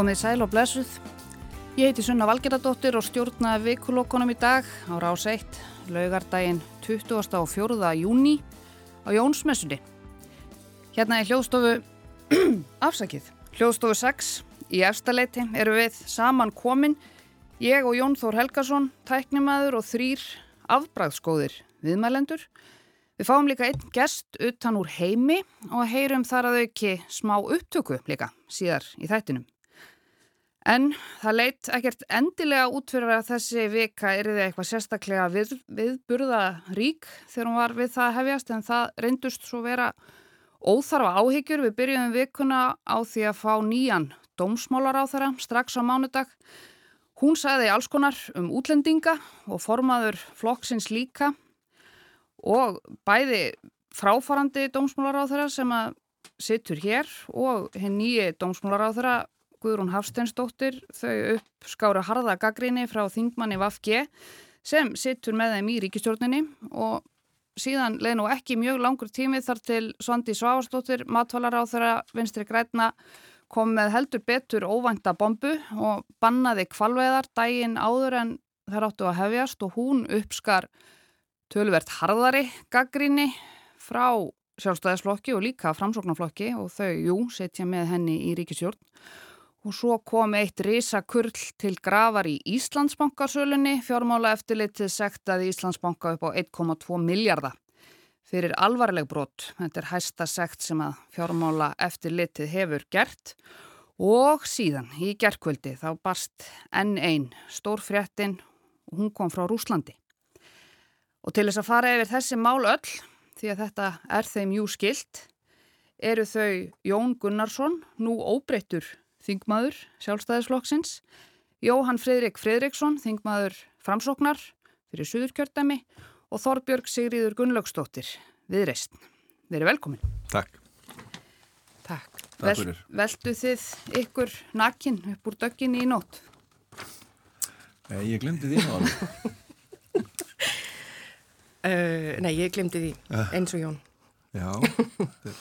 Komið sæl og blessuð. Ég heiti Sunna Valgeradóttir og stjórnaði vikulokkonum í dag á rás 1, laugardaginn 24. júni á Jónsmessunni. Hérna í hljóðstofu, afsakið, hljóðstofu 6 í efstaleiti eru við saman komin. Ég og Jón Þór Helgason, tæknimaður og þrýr afbræðskóðir viðmælendur. Við fáum líka einn gest utan úr heimi og heyrum þar að auki smá upptöku líka síðar í þættinum. En það leitt ekkert endilega út fyrir að þessi vika er þið eitthvað sérstaklega við, viðburða rík þegar hún var við það hefjast en það reyndust svo vera óþarfa áhyggjur. Við byrjuðum vikuna á því að fá nýjan dómsmálar á þeirra strax á mánudag. Hún sagði alls konar um útlendinga og formaður flokksins líka og bæði fráfarandi dómsmálar á þeirra sem að sittur hér og henn nýji dómsmálar á þeirra Guðrún Hafsteinsdóttir þau uppskára harða gaggrinni frá Þingmanni Vafge sem sittur með þeim í ríkistjórninni og síðan leði nú ekki mjög langur tími þar til Svandi Sváarsdóttir, þeirra vinstri græna kom með heldur betur óvænta bombu og bannaði kvalveðar dægin áður en þær áttu að hefjast og hún uppskar tölvert harðari gaggrinni frá sjálfstæðisflokki og líka framsóknarflokki og þau, jú, setja með henni í ríkistjórn Og svo kom eitt risakurl til gravar í Íslandsbankasölunni, fjármála eftirlitið sektaði Íslandsbanka upp á 1,2 miljardar fyrir alvarleg brot. Þetta er hæsta sekt sem að fjármála eftirlitið hefur gert og síðan í gerðkvöldi þá barst enn einn stór fréttin og hún kom frá Rúslandi. Og til þess að fara yfir þessi mál öll, því að þetta er þeim jú skilt, eru þau Jón Gunnarsson, nú óbreyttur þingmaður sjálfstæðisflokksins, Jóhann Fridrik Fridriksson, þingmaður framsóknar fyrir Suðurkjördæmi og Þorbjörg Sigriður Gunnlaugstóttir við reist. Erum velkomin. Takk. Takk. Vel, veldu þið ykkur nakin upp úr dögginni í nótt? Nei, ég glemdi því náðu. uh, nei, ég glemdi því eins og Jón. Já.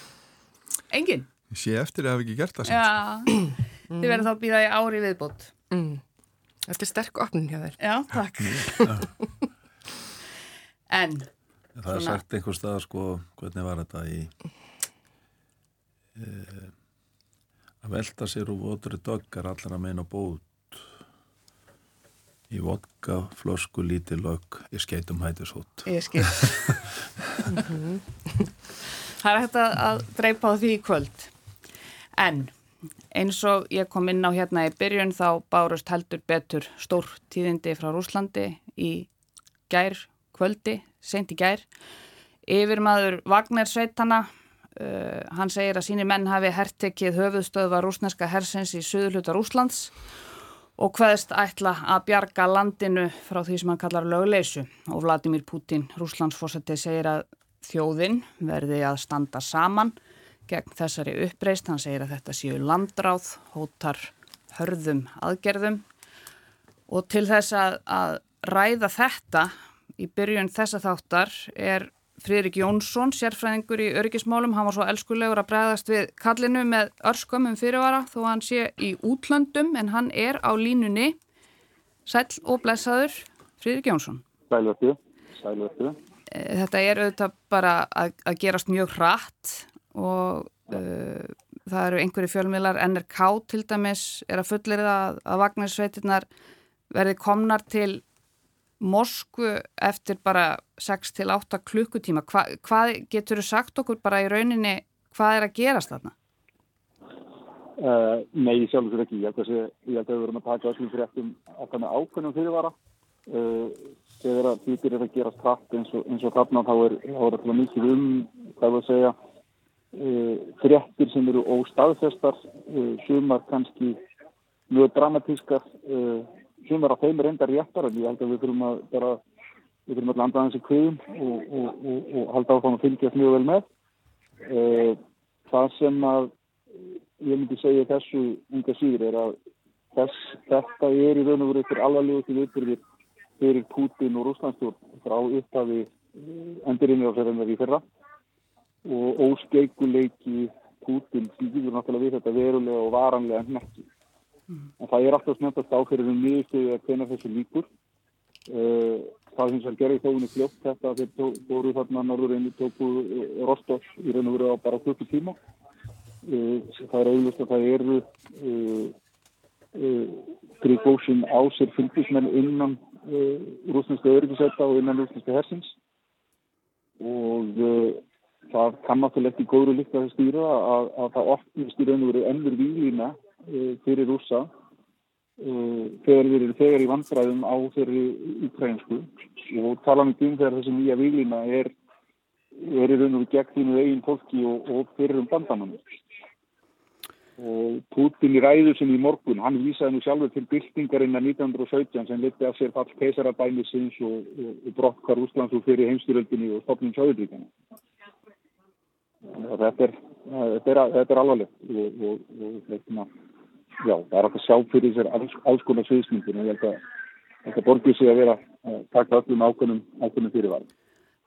Engin? Ég sé eftir að hafa ekki gert það. Já. Þið verður þá að býða í ári viðbót. Mm. Þetta er sterk opnin hjá þér. Já, takk. en? Það er sagt einhver stað, sko, hvernig var þetta í e, að velta sér úr votri döggar allar að meina bót í vodka, flösku, lítið lög ég skeit um hættisót. Ég skeit. Það er hægt að dreipa á því í kvöld. En eins og ég kom inn á hérna í byrjun þá bárust heldur betur stór tíðindi frá Rúslandi í gær kvöldi, sent í gær. Yfir maður Vagner Sveitana, uh, hann segir að síni menn hafi hertekið höfuðstöðva rúsneska hersins í söðuluta Rúslands og hvaðist ætla að bjarga landinu frá því sem hann kallar lögleysu og Vladimir Putin, Rúslandsfórsætti, segir að þjóðin verði að standa saman gegn þessari uppreist. Hann segir að þetta séu landráð, hótar hörðum aðgerðum og til þess að, að ræða þetta í byrjun þessa þáttar er Fridrik Jónsson, sérfræðingur í öryggismálum. Hann var svo elskulegur að bregðast við kallinu með örskömmum fyrirvara þó hann sé í útlöndum en hann er á línunni. Sæl og blessaður, Fridrik Jónsson. Sælvertu, sælvertu. Eh, þetta er auðvitað bara að, að gerast mjög hratt og uh, það eru einhverju fjölmiðlar NRK til dæmis er að fullir það að Vagnarsveitirnar verði komnar til Moskvu eftir bara 6-8 klukkutíma. Hva, hvað getur þú sagt okkur bara í rauninni hvað er að gerast þarna? Uh, nei, sjálfur ekki. Ég held að, að við verum að taka öllum fréttum alltaf með ákveðnum fyrirvara. Uh, þegar að því byrjar að gera stratt eins og, eins og þarna þá er það mikið um, hvað við að segja, fréttir sem eru óstaðfestar, uh, sumar kannski mjög dramatískar, uh, sumar á þeim er enda réttar en ég held að við þurfum að bara, við þurfum að landa þessi kviðum og, og, og, og halda á þann að fylgjast mjög vel með. Það sem að ég myndi segja þessu unga síður er að þess, þetta er í raun og veru fyrir alvarlegustu viðbyrðir fyrir Putin og Rúslandstjórn frá upphafi endurinn á sér en það í fyrra og óskeikuleiki Putin síður náttúrulega við þetta verulega og varanlega nekki mm. en það er alltaf snöndast áferðið um nýðustuði að hvena þessu líkur uh, það finnst að gera í þóðunni fljótt þetta að þeir fóru þarna norður einni tóku Rostov í raun og veru á bara klukku tíma uh, það er auðvist að það eru Grigósin á sér fylgismenn innan rúsneska öryggisætta og innan rúsneska hersins. Og það kann náttúrulega ekki góður líkt að stýra að, að það opnist í raun og veru ennur výlína uh, fyrir rúsa uh, þegar við erum þegar í vandræðum á þeirri ukrainsku og tala um því þegar þessi nýja výlína er, er í raun og veru gegn þínu eigin fólki og, og fyrir um bandanum og Putin í ræðu sem í morgun, hann vísaði nú sjálfur til byltingarinn að 1917 sem liti af sér fall keisarabænisins og, og, og brottkar Úslands og fyrir heimstyröldinni og stopnum sjáðuríkana þetta er, þetta er, þetta er alvarlegt og, og, og þetta, já, það er að sjá fyrir sér alls, alls konar sviðsmyndir og ég held að þetta borgir sig að vera að taka öllum ákveðnum, ákveðnum fyrirværi.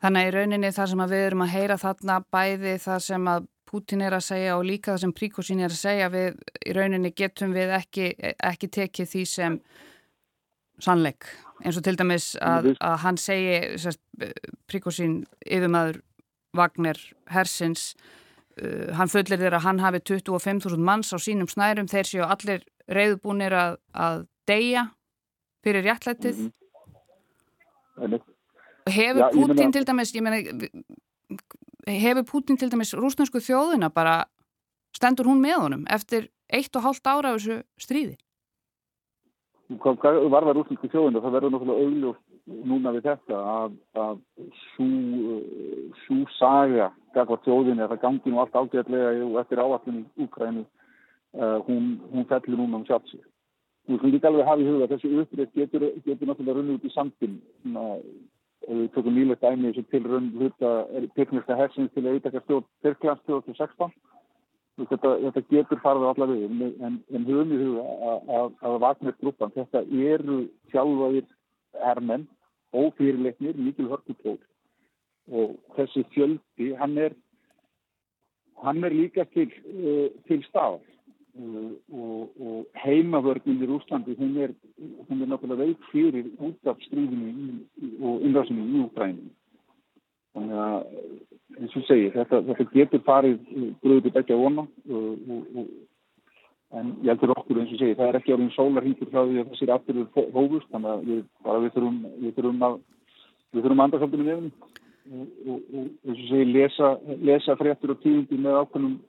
Þannig í rauninni það sem við erum að heyra þarna bæði það sem að Putin er að segja og líka það sem Príkosín er að segja við í rauninni getum við ekki, ekki tekið því sem sannleik eins og til dæmis að, að hann segi Príkosín yfirmaður Vagner Hersins uh, hann fullir þeirra að hann hafi 25.000 manns á sínum snærum þeir séu allir reyðbúnir að, að deyja fyrir réttlætið. Mm -hmm. hefur Já, Putin meina... til dæmis meina, hefur Putin til dæmis rúsnarsku þjóðuna bara stendur hún með honum eftir eitt og hálft ára af þessu stríði? Hvað var það rúsnarsku þjóðuna það verður náttúrulega augljóst núna við þetta að, að svo saga gagvar tjóðinni að það gangi nú allt ágæðlega og eftir áallin í Úkrænu uh, hún, hún fellir núna um sjálfsíð. Þú finnst ekki alveg að hafa í huga þessi upprið getur, getur náttúrulega runnið út í samtinn við tökum nýlegt æmi þessu tilrönn hluta tekniska hersins til að eitthvað stjórn Tyrklands 2016 Þetta, þetta getur farið allar við en, en höfum við huga að, að, að Vagner grúpan, þetta eru sjálfaðir hermenn, ófyrirleiknir, mikil hörkutól og þessi fjöldi, hann er, hann er líka til, uh, til stað uh, og, og heimavörgin í Úslandi, hún er, er náttúrulega veik fyrir út af stríðinu og innrásinu í Úkræninu. Þannig að, eins og segi, þetta, þetta getur farið bröðið ekki að vona og, og en ég heldur okkur eins og segi, það er ekki árið sólarhýtur frá því að þessir afturður hófust, þannig að við, við þurfum, við þurfum að við þurfum að anda svolítið með nefnum og, og, og eins og segi, lesa, lesa fréttur og tíðindi með ákveðnum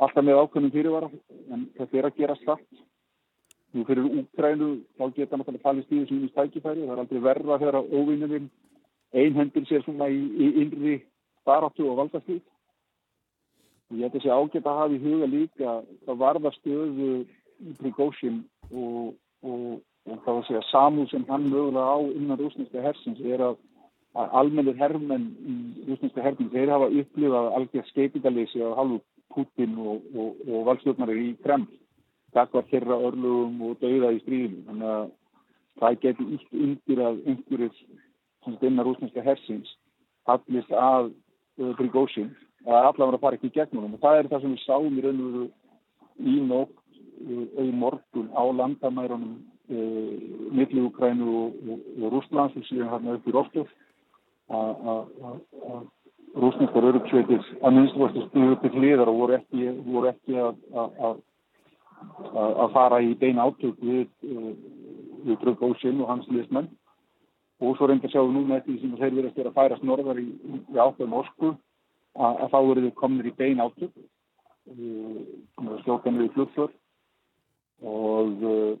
alltaf með ákveðnum fyrirvara. En þetta er að gera slatt nú fyrir útrænu þá geta náttúrulega fallist í þessum stækifæri það er aldrei verða þegar óvinnuminn einhendir sér svona í, í innri baráttu og valdastíð Ég held að þessi ágætt að hafa í huga líka það varða stöðu í Prigósin og, og, og það var að segja samúð sem hann mögulega á innan rúsneska hersins er að, að almennir herrmenn í rúsneska hersins þeir hafa upplifað algjör skeitingaleysi á halvu Putin og, og valstjórnari í Kreml. Það var hérra örlugum og dauða í stríðinu. Þannig að það geti ítt undir að einhverjir innan rúsneska hersins hallist að Prigósin það er allavega að fara ekki í gegnum og það er það sem við sáum í raun og veru í nótt eða í morgun á landamærunum e, milli Ukrænu og, og, og Rúslands og síðan hérna upp í Rostov að rúsneskar örugssveitir að minnstu stuðu upp í hliðar og voru ekki, voru ekki að að fara í beina átök við, e, við Drögg Ósinn og hans liðsmenn. Og svo reynda sjáum núna eftir því sem þeir verðast að færast norðar í, í ákveðum Moskvu að, þá eru þau komin í bein átök skjókanir í flugflör og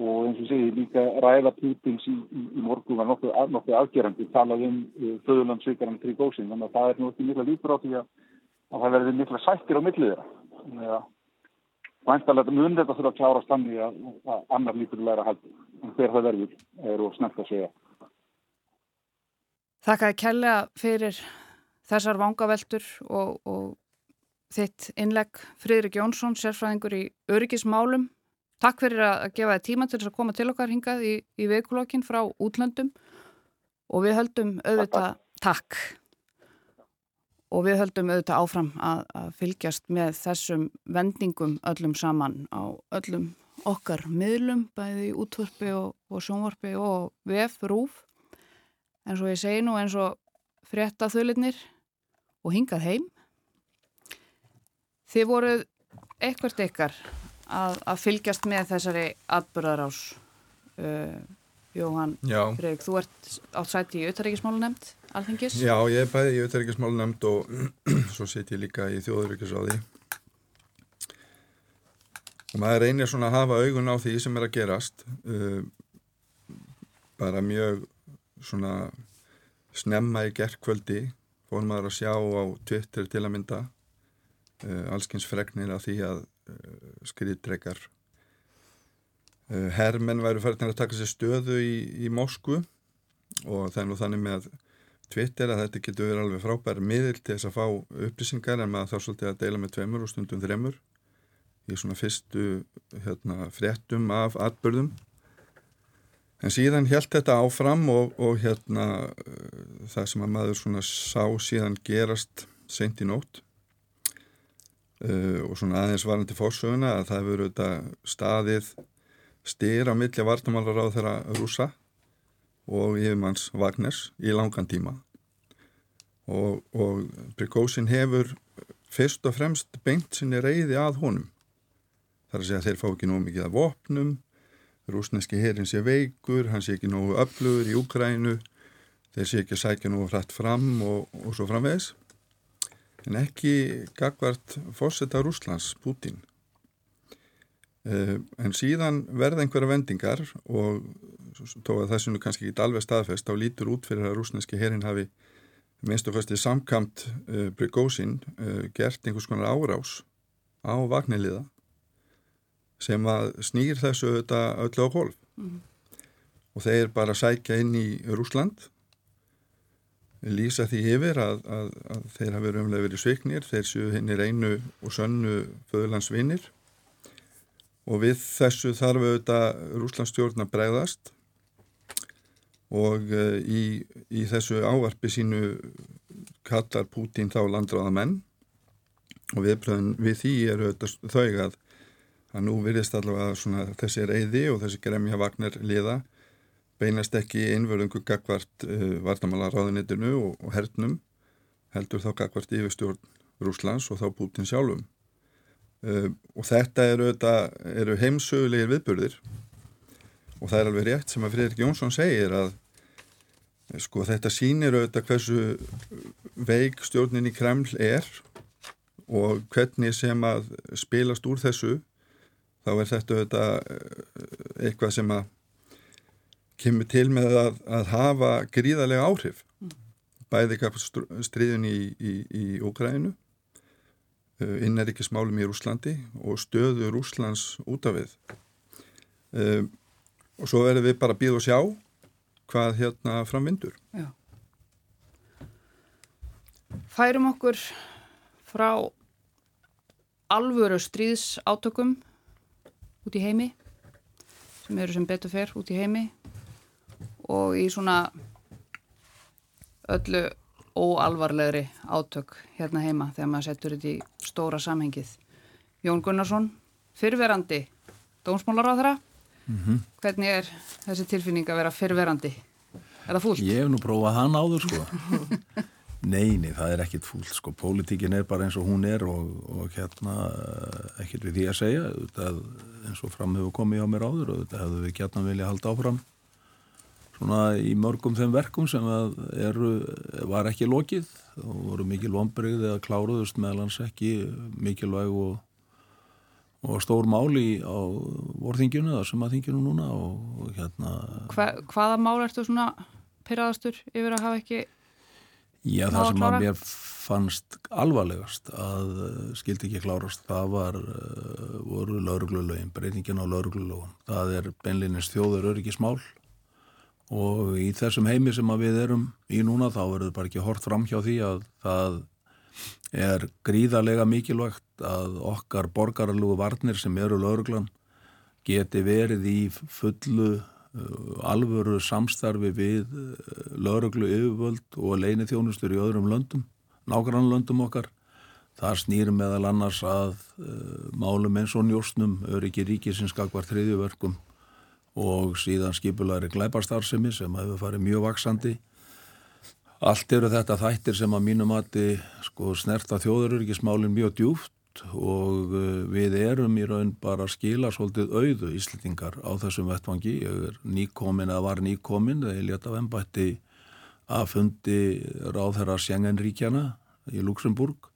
og eins og segi líka ræða Pútins í, í, í morgun var nokkuð, nokkuð afgerandi talað um uh, föðurlandsvíkaran Tríkósin þannig að það er nú ekki mikla líkur á því að, að það verður mikla sættir á millið þeirra. Væntalega mun þetta þurfa að klára stanni að, að annar líkur læra haldi en hver það verður er og snett að segja. Þakka að kella fyrir þessar vangaveltur og, og þitt innlegg Fridrik Jónsson, sérfræðingur í öryggismálum. Takk fyrir að gefa þið tíma til þess að koma til okkar hingað í, í veikulokkin frá útlöndum og við höldum auðvitað takk. og við höldum auðvitað áfram að, að fylgjast með þessum vendingum öllum saman á öllum okkar miðlum, bæði í útvörpi og, og sjónvarpi og VF, RÚF en svo ég segi nú eins og frétta þulinnir og hingað heim. Þið voruð eitthvað ykkar að, að fylgjast með þessari atbyrðarás uh, Jóhann Freyg, þú ert átt sæti í auðtaríkismálu nefnd alþingis? Já, ég er bæði í auðtaríkismálu nefnd og svo set ég líka í þjóðuríkisráði og maður reynir svona að hafa augun á því sem er að gerast uh, bara mjög svona snemma í gerðkvöldi fór maður að sjá á Twitter til að mynda uh, allskins fregnir af því að uh, skriðdrekar uh, herrmenn væru færðin að taka sér stöðu í, í Moskvu. Og er nú þannig með Twitter að þetta getur verið alveg frábæri miðil til þess að fá upplýsingar en maður þá svolítið að deila með tveimur og stundum þremur í svona fyrstu hérna, fréttum af atbyrðum en síðan held þetta áfram og, og hérna uh, það sem að maður svona sá síðan gerast seint í nótt uh, og svona aðeins varandi fórsöguna að það verður þetta staðið styr á milli vartamálar á þeirra rúsa og yfirmanns Vagners í langan tíma. Og, og Prigozhin hefur fyrst og fremst beint sinni reyði að honum. Þar að segja þeir fá ekki nóg mikið af vopnum rúsneski herin sé veikur, hann sé ekki nógu öflugur í Úkrænu þeir sé ekki að sækja nógu hratt fram og, og svo framvegs en ekki gagvart fósetta Rúslands, Putin uh, en síðan verða einhverja vendingar og tó að sem nú kannski ekki alveg staðfest þá lítur út fyrir að rúsneski herin hafi minnst og fastið samkamt uh, Brygósin uh, gert einhvers konar árás á vagniliða sem að snýr þessu auðvitað öllu á hólf mm. og þeir bara sækja inn í Rúsland lýsa því yfir að, að, að þeir hafi umlega verið sviknir, þeir séu hinn í reynu og sönnu föðurlandsvinir. Og við þessu þarf auðvitað Rúslandsstjórn að bregðast og uh, í, í þessu ávarpi sínu kallar Pútín þá landráða menn og viðbröðin við því er auðvitað þau að að nú virðist allavega þessi reyði og þessi gremja vagnar liða beinast ekki einverðungu gagvart uh, vartamála ráðunitinu og, og hernum heldur þá gagvart yfirstjórn Rúslands og þá Putin sjálfum. Uh, og þetta eru, eru heimsögulegir viðbörðir og það er alveg rétt sem að Fridrik Jónsson segir að sko þetta sínir auðvitað hversu veik stjórnin í Kreml er og hvernig sem að spilast úr þessu þá er þetta eh, eitthvað sem að kemur til með að, að hafa gríðarlega áhrif. Bæði stríðun í, í, í Úkræninu eh, inneríkismálum í Rúslandi og stöðu Rúslands út af við. Um, og svo verðum við bara að býða og sjá hvað hérna framvindur Já. Færum okkur frá alvöru stríðs átökum út í heimi sem eru sem betur fer út í heimi og í svona öllu óalvarlegri átök hérna heima þegar maður settur þetta í stóra samhengið. Jón Gunnarsson, fyrverandi dómsmálar á þeirra. Mm -hmm. Hvernig er þessi tilfinning að vera fyrverandi? Er það fúlt? Ég hef nú prófað hann áður sko. Neini, það er ekkit fúlt sko, pólitíkin er bara eins og hún er og, og hérna eh, ekkit við því að segja, þetta eins og fram hefur komið á mér áður og þetta hefðu við gætna vilja halda áfram svona í mörgum þeim verkum sem eru, var ekki lokið. Og voru mikil vonbreyð eða kláruðust meðlans ekki mikilvæg og, og stór máli á vorþingjunu eða sumaþingjunu núna og, og hérna Hva, Hvaða mál ertu svona pyrraðastur yfir að hafa ekki Já, það sem að mér fannst alvarlegast að uh, skildi ekki klárast, það var, uh, voru lauruglulögin, breytingin á lauruglulögun. Það er beinleginist þjóður öryggismál og í þessum heimi sem við erum í núna þá verður bara ekki hort fram hjá því að það er gríðarlega mikilvægt að okkar borgarlugu varnir sem eru lauruglan geti verið í fullu alvöru samstarfi við uh, lauruglu yfirvöld og leini þjónustur í öðrum löndum nágrannlöndum okkar. Það snýr meðal annars að uh, málum eins og njóstnum, öryggi ríkisins skakvar þriðjuverkum og síðan skipulari glæbarstarfsemi sem hefur farið mjög vaksandi. Allt eru þetta þættir sem að mínum mati sko, snerta þjóðuröryggismálinn mjög djúft og uh, við erum í raun bara að skila svolítið auðu íslitingar á þessum vettvangi. Ég er nýkomin eða var nýkomin þegar ég leta af ennbætti að fundi ráð þeirra Sjengenríkjana í Luxemburg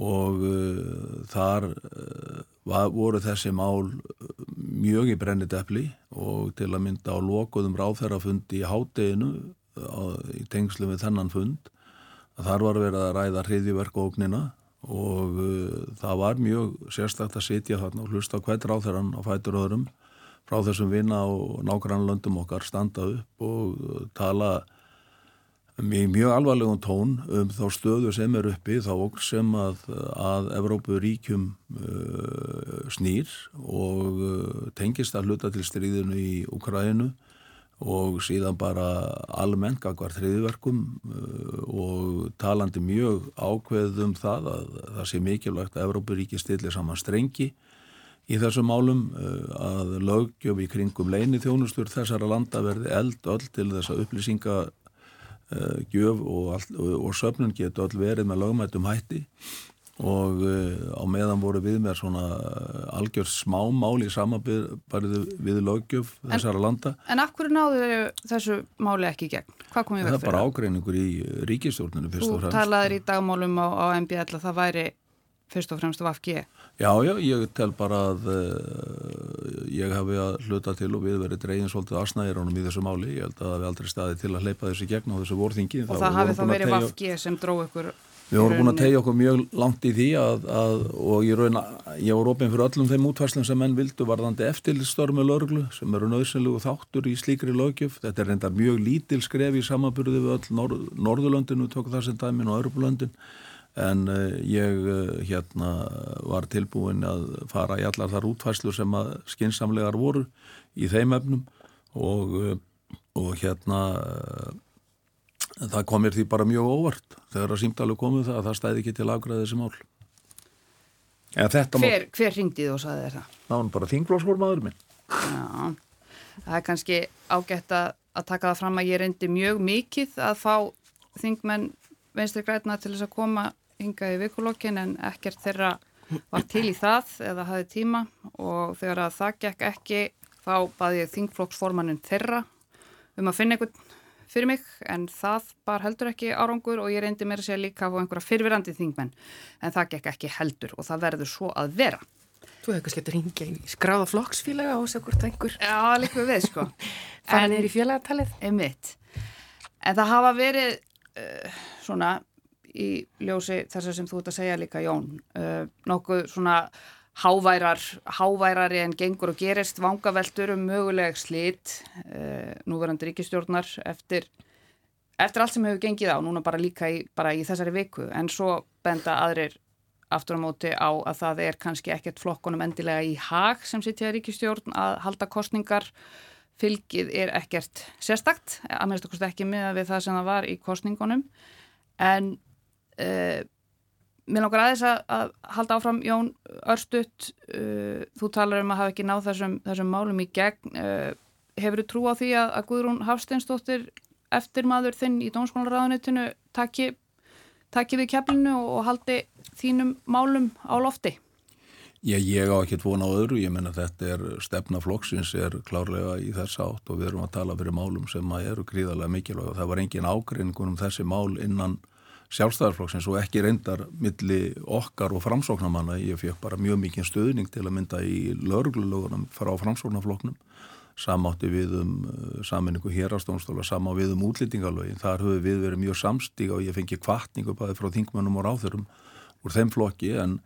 og uh, þar uh, var, voru þessi mál mjög í brennit eppli og til að mynda á lokuðum ráð þeirra fundi í hádeginu í tengslu við þennan fund að þar var verið að ræða hriðiverkóknina og uh, það var mjög sérstakt að sitja þarna og hlusta hver ráð þeirran á fætur öðrum frá þessum vinna og nágrannlöndum okkar standa upp og uh, tala mjög, mjög alvarlegum tón um þá stöðu sem er uppi þá sem að, að Evrópu ríkjum uh, snýr og uh, tengist að hluta til stríðinu í Ukraínu og síðan bara almennt gagvar þriðverkum uh, og talandi mjög ákveðum það að það sé mikilvægt að Evrópuríki stillir saman strengi í þessum málum uh, að lögjöf í kringum leini þjónustur þessara landa verði eld öll til þessa upplýsinga uh, og, og, söfnun getur öll verið með lögmættum hætti og uh, á meðan voru við með svona uh, algjör smámáli samanbyrðu við lögjöf þessara en, landa. En af hverju náðu þessu máli ekki gegn? Hvað kom ég vekk fyrir? Það er bara ágreiningur í ríkistjórnunu fyrst og fremst. Þú talaður í dagmálum á, á MBL að það væri fyrst og fremst af FG. Já, já, ég tel bara að uh, ég hafi að hluta til og við verið dregin svolítið aðsnæðir ánum í þessu máli. Ég held að það hefði aldrei staði til að leipa þessu gegn á þessu vorþingi. Og það, það hafi þá verið FG sem dróð ykkur Við vorum búin að tegja okkur mjög langt í því að, að og ég, raun, ég var ofinn fyrir öllum þeim útvarslum sem menn vildu varðandi eftirlistörmi löglu sem eru nöðsynlegu þáttur í slíkri lögjöf. Þetta er reynda mjög lítil skref í samaburði við öll Nor Norðurlöndinu, tók það sem dæmin og Örpulöndin en uh, ég uh, hérna var tilbúin að fara í allar þar útvarslu sem að skinsamlegar voru í þeim efnum og, uh, og hérna það komir því bara mjög óvart þegar að símdalu komið það að það stæði ekki til aðgræði þessi mál. Hver, hver ringdi þú og saði þér það? Það var bara þingflósformaður minn. Já, það er kannski ágætt að, að taka það fram að ég reyndi mjög mikið að fá þingmenn venstri græna til þess að koma hinga í vikulokkin en ekkert þeirra var til í það eða hafi tíma og þegar að það gekk ekki þá baði ég þingflóksformannin þeirra um að finna einhvern fyrir mig en það bar heldur ekki árangur og ég reyndi mér að segja líka á einhverja fyrfirandi þingmenn en það gekk ekki heldur og það verður svo að vera. Þú hefði kannski eftir hingja í skráða flokksfélaga og hvort einhver. Já, líka við sko. Þannig er í félagatalið. Einmitt. En það hafa verið uh, svona í ljósi þess að sem þú ert að segja líka Jón, uh, nokkuð svona háværar, háværari en gengur og gerist vangaveltur um möguleg slitt uh, núverandi ríkistjórnar eftir, eftir allt sem hefur gengið á, núna bara líka í, bara í þessari viku, en svo benda aðrir aftur á móti á að það er kannski ekkert flokkonum endilega í hag sem sittja ríkistjórn að halda kostningar fylgið er ekkert sérstakt, að minnst okkur ekki með við það sem það var í kostningunum en uh, Mér langar aðeins að, að halda áfram Jón Örstutt, uh, þú talar um að hafa ekki náð þessum, þessum málum í gegn. Uh, hefur þú trú á því að, að Guðrún Hafsteinsdóttir eftir maður þinn í Dómskólaráðunitinu takki, takki við keflinu og, og haldi þínum málum á lofti? Já, ég á ekki tvona á öðru. Ég menna þetta er stefnaflokksins er klárlega í þess átt og við erum að tala fyrir málum sem eru gríðarlega mikilvæg og það var engin ágreiningun um þessi mál innan sjálfstæðarflokksins og ekki reyndar milli okkar og framsóknamanna ég fekk bara mjög mikið stöðning til að mynda í lörglulögunum frá framsóknarflokknum. Samátti við um uh, saminningu hérastónstóla samá við um útlýtingalögin þar höfum við verið mjög samstíga og ég fengi kvartningu bæði frá þingmönnum og ráþurum úr þeim flokki en,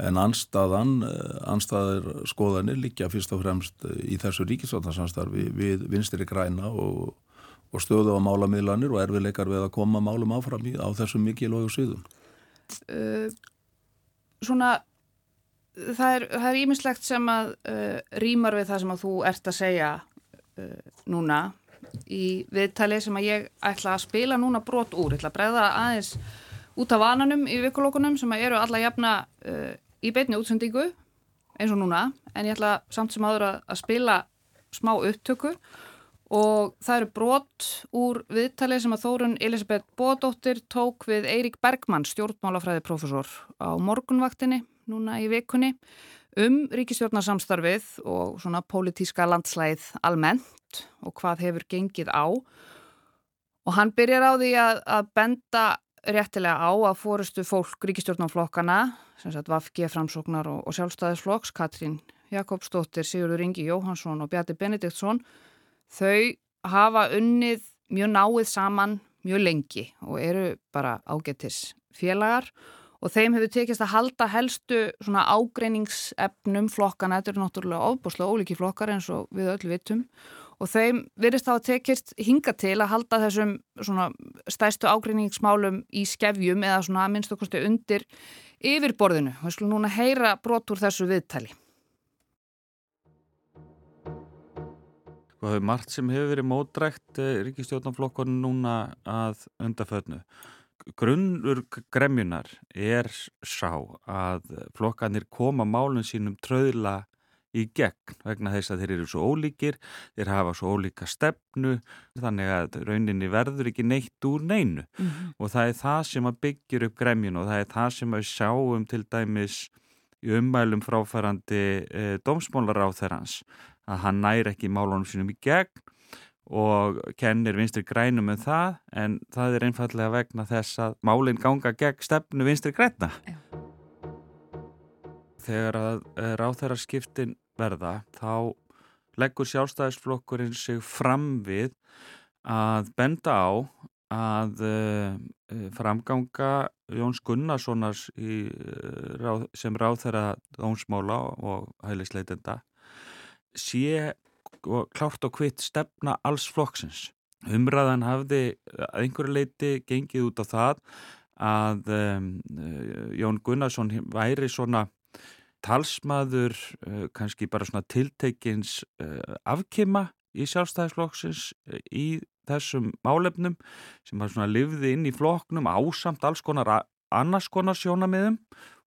en anstaðan, uh, anstaðar skoðanir líka fyrst og fremst uh, í þessu ríkisvöldansvanstarfi við vinstri græna og og stöðu á málamiðlanir og erfiðleikar við að koma málum áfram í, á þessum mikilvægu síðum? Uh, svona, það er ímislegt sem að uh, rýmar við það sem að þú ert að segja uh, núna í viðtali sem að ég ætla að spila núna brot úr, ætla að breyða aðeins út af vananum í vikulókunum sem eru alla jafna í beitni útsendingu eins og núna en ég ætla samt sem aður að, að spila smá upptöku og það eru brot úr viðtali sem að Þórun Elisabeth Bódóttir tók við Eirík Bergmann, stjórnmálafræðiprofessor á morgunvaktinni núna í vikunni um ríkistjórnarsamstarfið og svona pólitíska landslæð almennt og hvað hefur gengið á. Og hann byrjar á því að, að benda réttilega á að fórustu fólk ríkistjórnarflokkana, sem sagt Vafge framsóknar og, og sjálfstæðisflokks, Katrín Jakobsdóttir, Sigurður Ingi Jóhansson og Bjarti Benediktsson, þau hafa unnið mjög náið saman mjög lengi og eru bara ágetis félagar og þeim hefur tekist að halda helstu svona ágreiningsefnum flokkana, þetta eru náttúrulega ofbúslega ólíki flokkar eins og við öllu vitum og þeim virðist þá að tekist hinga til að halda þessum svona stæstu ágreiningsmálum í skefjum eða svona að minnst okkurstu undir yfirborðinu. Við skulum núna heyra brot úr þessu viðtali. Og það er margt sem hefur verið mótrækt eh, ríkistjórnarflokkonum núna að undaföðnu grunnur gremjunar er sá að flokkanir koma málun sínum tröðla í gegn vegna þess að þeir eru svo ólíkir, þeir hafa svo ólíka stefnu þannig að rauninni verður ekki neitt úr neinu. Mm -hmm. og það er það sem að byggjur upp gremjun og það er það sem að sjáum til dæmis í ummælum fráfærandi e, dómsmólar á þeirrans að hann næri ekki málunum sínum í gegn og kennir vinstri grænum um það en það er einfallega vegna þess að málinn ganga gegn stefnu vinstri græna. Þegar að eh, ráþæra skiptin verða þá leggur sjálfstæðisflokkurinn sig fram við að benda á að uh, framganga Jóns Gunnarssonars í, sem ráþæra dónsmála og hælisleitenda sé klárt og hvitt stefna alls flokksins. Umræðan hafði að einhverju leiti gengið út á það að um, Jón Gunnarsson væri svona talsmaður, uh, kannski bara svona tiltekins uh, afkima í sjálfstæðisflokksins uh, í þessum málefnum sem var svona livði inn í flokknum ásamt alls konar annars konar sjónamiðum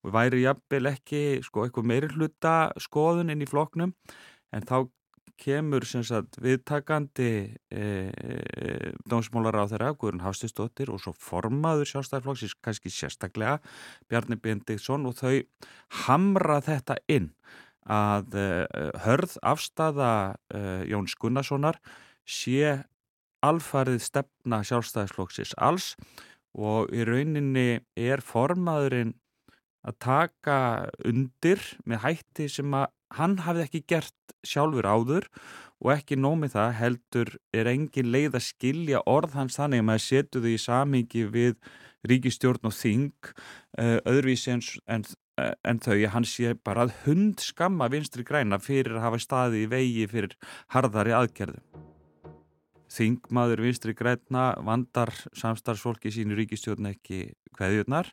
og væri jafnvel ekki sko eitthvað meiri hluta skoðun inn í flokknum en þá kemur sagt, viðtakandi e, e, dómsmólar á þeirra, Guðrun Hafstistóttir og svo formaður sjálfstæðarflokksins, kannski sérstaklega Bjarni Bindiktsson og þau hamra þetta inn að e, hörð afstafa e, Jóns Gunnarssonar sé alfarið stefna sjálfstæðarflokksins alls og í rauninni er formaðurinn að taka undir með hætti sem að hann hafði ekki gert sjálfur áður og ekki nómið það heldur er engin leið að skilja orð hans þannig að maður setu þau í samíki við ríkistjórn og þing uh, öðruvísi en, en, en þau að hann sé bara að hund skamma vinstri græna fyrir að hafa staði í vegi fyrir harðari aðgerðum. Þingmaður vinstri græna vandar samstarfsfólki sínu ríkistjórn ekki hvaðjurnar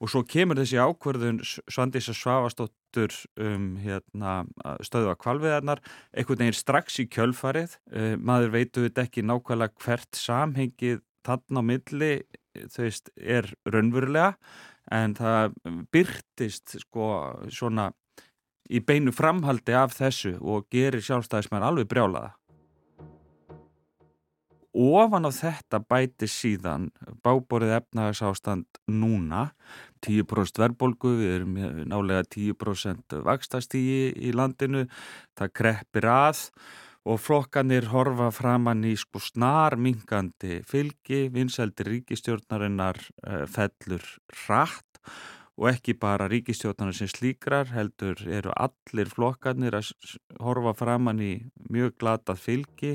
og svo kemur þessi ákverðun Svandísa Svavastóttur um, hérna, stöðu að kvalviðarnar einhvern veginn strax í kjölfarið. Uh, maður veitu þetta ekki nákvæmlega hvert samhengið tann á milli þau veist er raunverulega en það byrtist sko svona í beinu framhaldi af þessu og gerir sjálfstæðismæður alveg brjálaða ofan á þetta bæti síðan báborið efnahagsástand núna. 10% verbolgu, við erum nálega 10% vakstastígi í landinu, það kreppir að og flokkanir horfa framann í sko snar mingandi fylgi, vinseldir ríkistjórnarinnar uh, fellur rætt og ekki bara ríkistjórnarinnar sem slíkrar heldur eru allir flokkanir að horfa framann í mjög glatað fylgi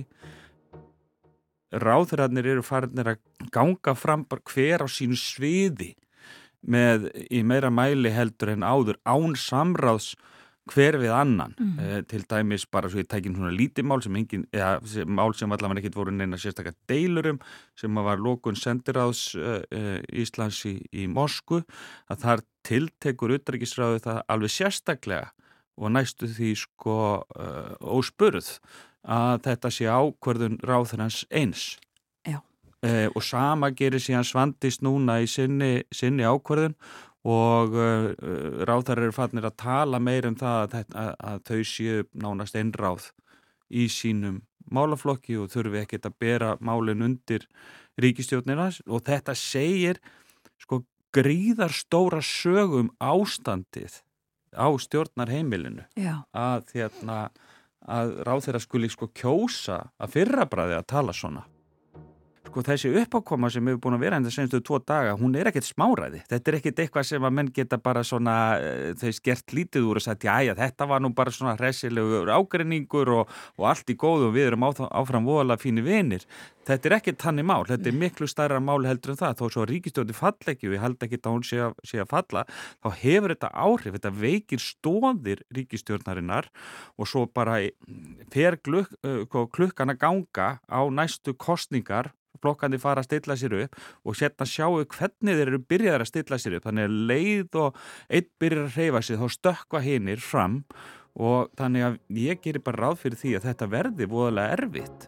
ráðræðnir eru farinir að ganga fram hver á sínu sviði með í meira mæli heldur en áður án samráðs hver við annan mm. eh, til dæmis bara svo ég tækin svona lítið mál sem engin, eða sem, mál sem allavega ekkert voru neina sérstaklega deilurum sem var lókun sendiráðs eh, eh, Íslands í, í Mosku að þar tiltekur utdragisráðu það alveg sérstaklega og næstu því sko eh, óspurð að þetta sé ákverðun ráðurans eins. Já. uh, og sama gerir síðan svandist núna í sinni, sinni ákverðin og uh, ráðar eru fannir að tala meir um það að, að, að þau séu nánast einráð í sínum málaflokki og þurfi ekkert að bera málinn undir ríkistjórnina og þetta segir sko gríðar stóra sögum ástandið á stjórnarheimilinu að, hérna, að ráð þeirra skuli sko kjósa að fyrrabræði að tala svona sko þessi uppákoma sem hefur búin að vera en það senstu tvo daga, hún er ekkert smáræði. Þetta er ekkert eitthvað sem að menn geta bara svona eh, þau skert lítið úr og sagt já já þetta var nú bara svona hressilegur ágreiningur og, og allt í góðu og við erum áfram voðalega fínir vinir. Þetta er ekkert tanni mál, þetta er miklu starra mál heldur en það, þó svo ríkistjóti fall ekki og ég held ekki að hún sé að, sé að falla þá hefur þetta áhrif, þetta veikir stóðir ríkistjórnarinnar og svo bara fer gluk, uh, klukkan að ganga á næstu kostningar flokkandi fara að stilla sér upp og sérna sjáu hvernig þeir eru byrjaðar að stilla sér upp. Þannig að leið og einn byrjar að reyfa sig þá stökka hinnir fram og þannig að ég gerir bara ráð fyrir því að þetta verði voðalega erfitt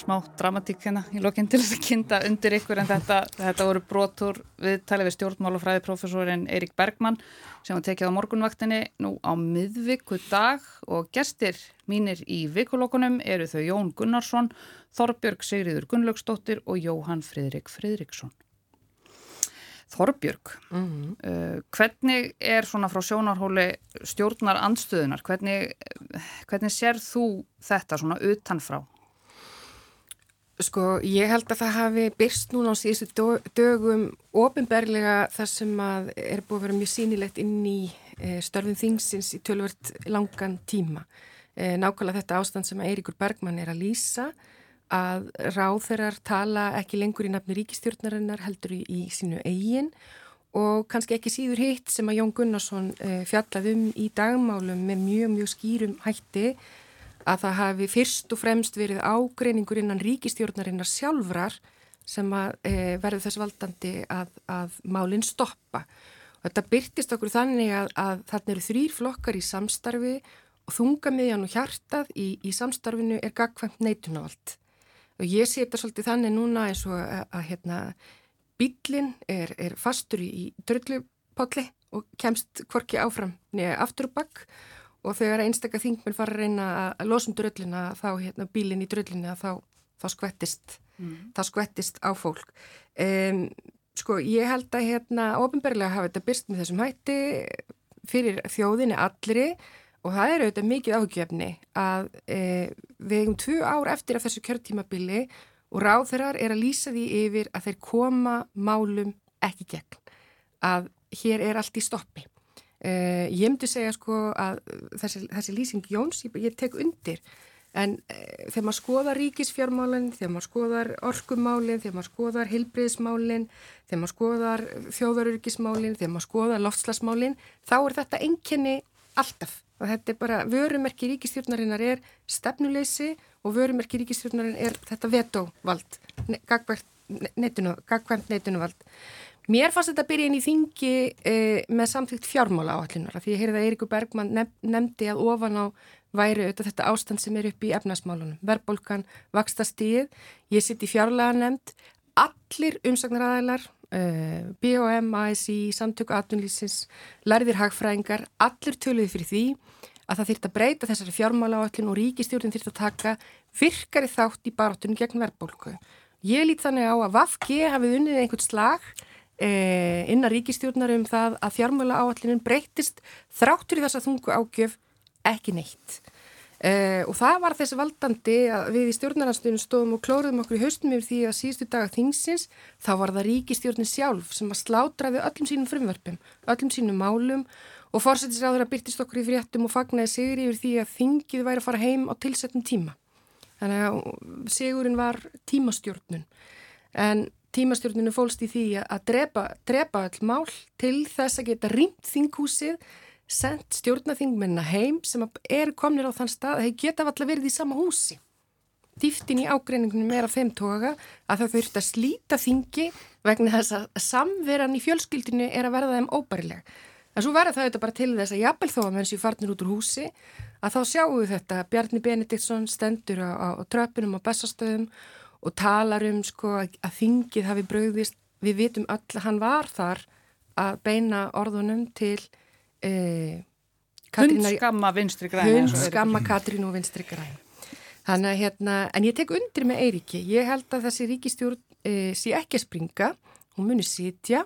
smá dramatík hérna í lokinn til þess að kynnta undir ykkur en þetta, þetta voru brotur við talið við stjórnmálufræði profesorinn Eirik Bergmann sem var tekið á morgunvaktinni nú á miðviku dag og gestir mínir í vikulokunum eru þau Jón Gunnarsson, Þorbjörg Sigriður Gunnlaugsdóttir og Jóhann Fridrik Fridriksson. Þorbjörg, mm -hmm. uh, hvernig er svona frá sjónarhóli stjórnar andstöðunar, hvernig, hvernig sér þú þetta svona utanfrá? Sko, ég held að það hafi byrst núna á síðustu dögum ofinberlega þar sem að er búið að vera mjög sínilegt inn í e, störfum þingsins í tölvört langan tíma. E, nákvæmlega þetta ástand sem Eiríkur Bergmann er að lýsa að ráþeirar tala ekki lengur í nafni ríkistjórnarinnar heldur í, í sínu eigin og kannski ekki síður hitt sem að Jón Gunnarsson e, fjallað um í dagmálum með mjög, mjög skýrum hætti að það hafi fyrst og fremst verið ágreiningur innan ríkistjórnarinnar sjálfrar sem að e, verður þess valdandi að, að málinn stoppa. Og þetta byrtist okkur þannig að, að þarna eru þrýr flokkar í samstarfi og þungamiðjan og hjartað í, í samstarfinu er gagkvæmt neitunavald. Og ég sé þetta svolítið þannig núna eins og að, að hérna, bílinn er, er fastur í dröllupolli og kemst kvorki áfram neða aftur og bakk og þegar einstakka þingmenn fara að reyna að losa um dröllina þá hérna bílinn í dröllina þá, þá skvettist mm. þá skvettist á fólk. Um, sko ég held að hérna ofinberlega hafa þetta byrst með þessum hætti fyrir þjóðinni allri. Og það er auðvitað mikið áhugjefni að e, við hefum tvu ár eftir af þessu kjörtímabili og ráþeirar er að lýsa því yfir að þeir koma málum ekki gegn. Að hér er allt í stoppi Uh, ég myndi segja sko að þessi, þessi lýsing Jóns, ég, ég tek undir. En uh, þegar maður skoðar ríkisfjármálinn, þegar maður skoðar orkumálinn, þegar maður skoðar hilbriðismálinn, þegar maður skoðar þjóðarurkismálinn, þegar maður skoðar loftslasmálinn, þá er þetta enginni alltaf. Og þetta er bara, vörumerki ríkistjórnarinnar er stefnuleysi og vörumerki ríkistjórnarin er þetta vetóvald, gagkvæmt neitunuvald. Mér fannst þetta að byrja inn í þingi eh, með samþýgt fjármála áallunar því ég heyrði að Eirikur Bergman nef nefndi að ofan á væri auðvitað þetta ástand sem er upp í efnasmálunum. Verbolgan, vakstastíð, ég sitt í fjárlega nefnd, allir umsagnaræðilar, eh, BOM, ASI, samtöku aðtunlýsins, lærðir hagfræðingar, allir töluði fyrir því að það þýrt að breyta þessari fjármála áallun og ríkistjórn þýrt að taka virkari þátt í barátunum gegn verbolgu. Ég lít þannig á að VAFG hafið unnið einhvern slag e, innan ríkistjórnar um það að fjármjöla áallinin breytist þráttur í þessa þungu ágjöf ekki neitt. E, og það var þessi valdandi að við í stjórnarhansstjónu stóðum og klóruðum okkur í haustum yfir því að síðustu daga þingsins þá var það ríkistjórnin sjálf sem að slátraði öllum sínum frumverfum, öllum sínum málum og fórsættisráður að byrtist okkur í fréttum og fagnaði sigri yfir því að þingið væri að fara heim á tilsettum tíma. Þannig að sigurinn var tímastjórnun. En tímastjórninu fólst í því að drepa, drepa all mál til þess að geta rýmt þinghúsið, sendt stjórnaþingmenna heim sem er komnir á þann stað að þeir geta alltaf verið í sama húsi. Dýftin í ágreiningunum er að þeim toga að það þurft að slíta þingi vegna þess að samveran í fjölskyldinu er að verða þeim óbærileg. En svo verður það auðvitað bara til þess að jafnvel þó að menn séu farnir út úr húsi að þá sjáum við þetta Bjarni Benediktsson stendur á, á, á tröpunum á bestastöðum og talar um sko að þingið hafi bröðist, við vitum öll að hann var þar að beina orðunum til eh, Hundskamma vinstri græn Hundskamma Katrín og vinstri græn. Þannig að hérna, en ég tek undir með Eiríki, ég held að þessi ríkistjórn e, sé ekki að springa, hún muni sitja,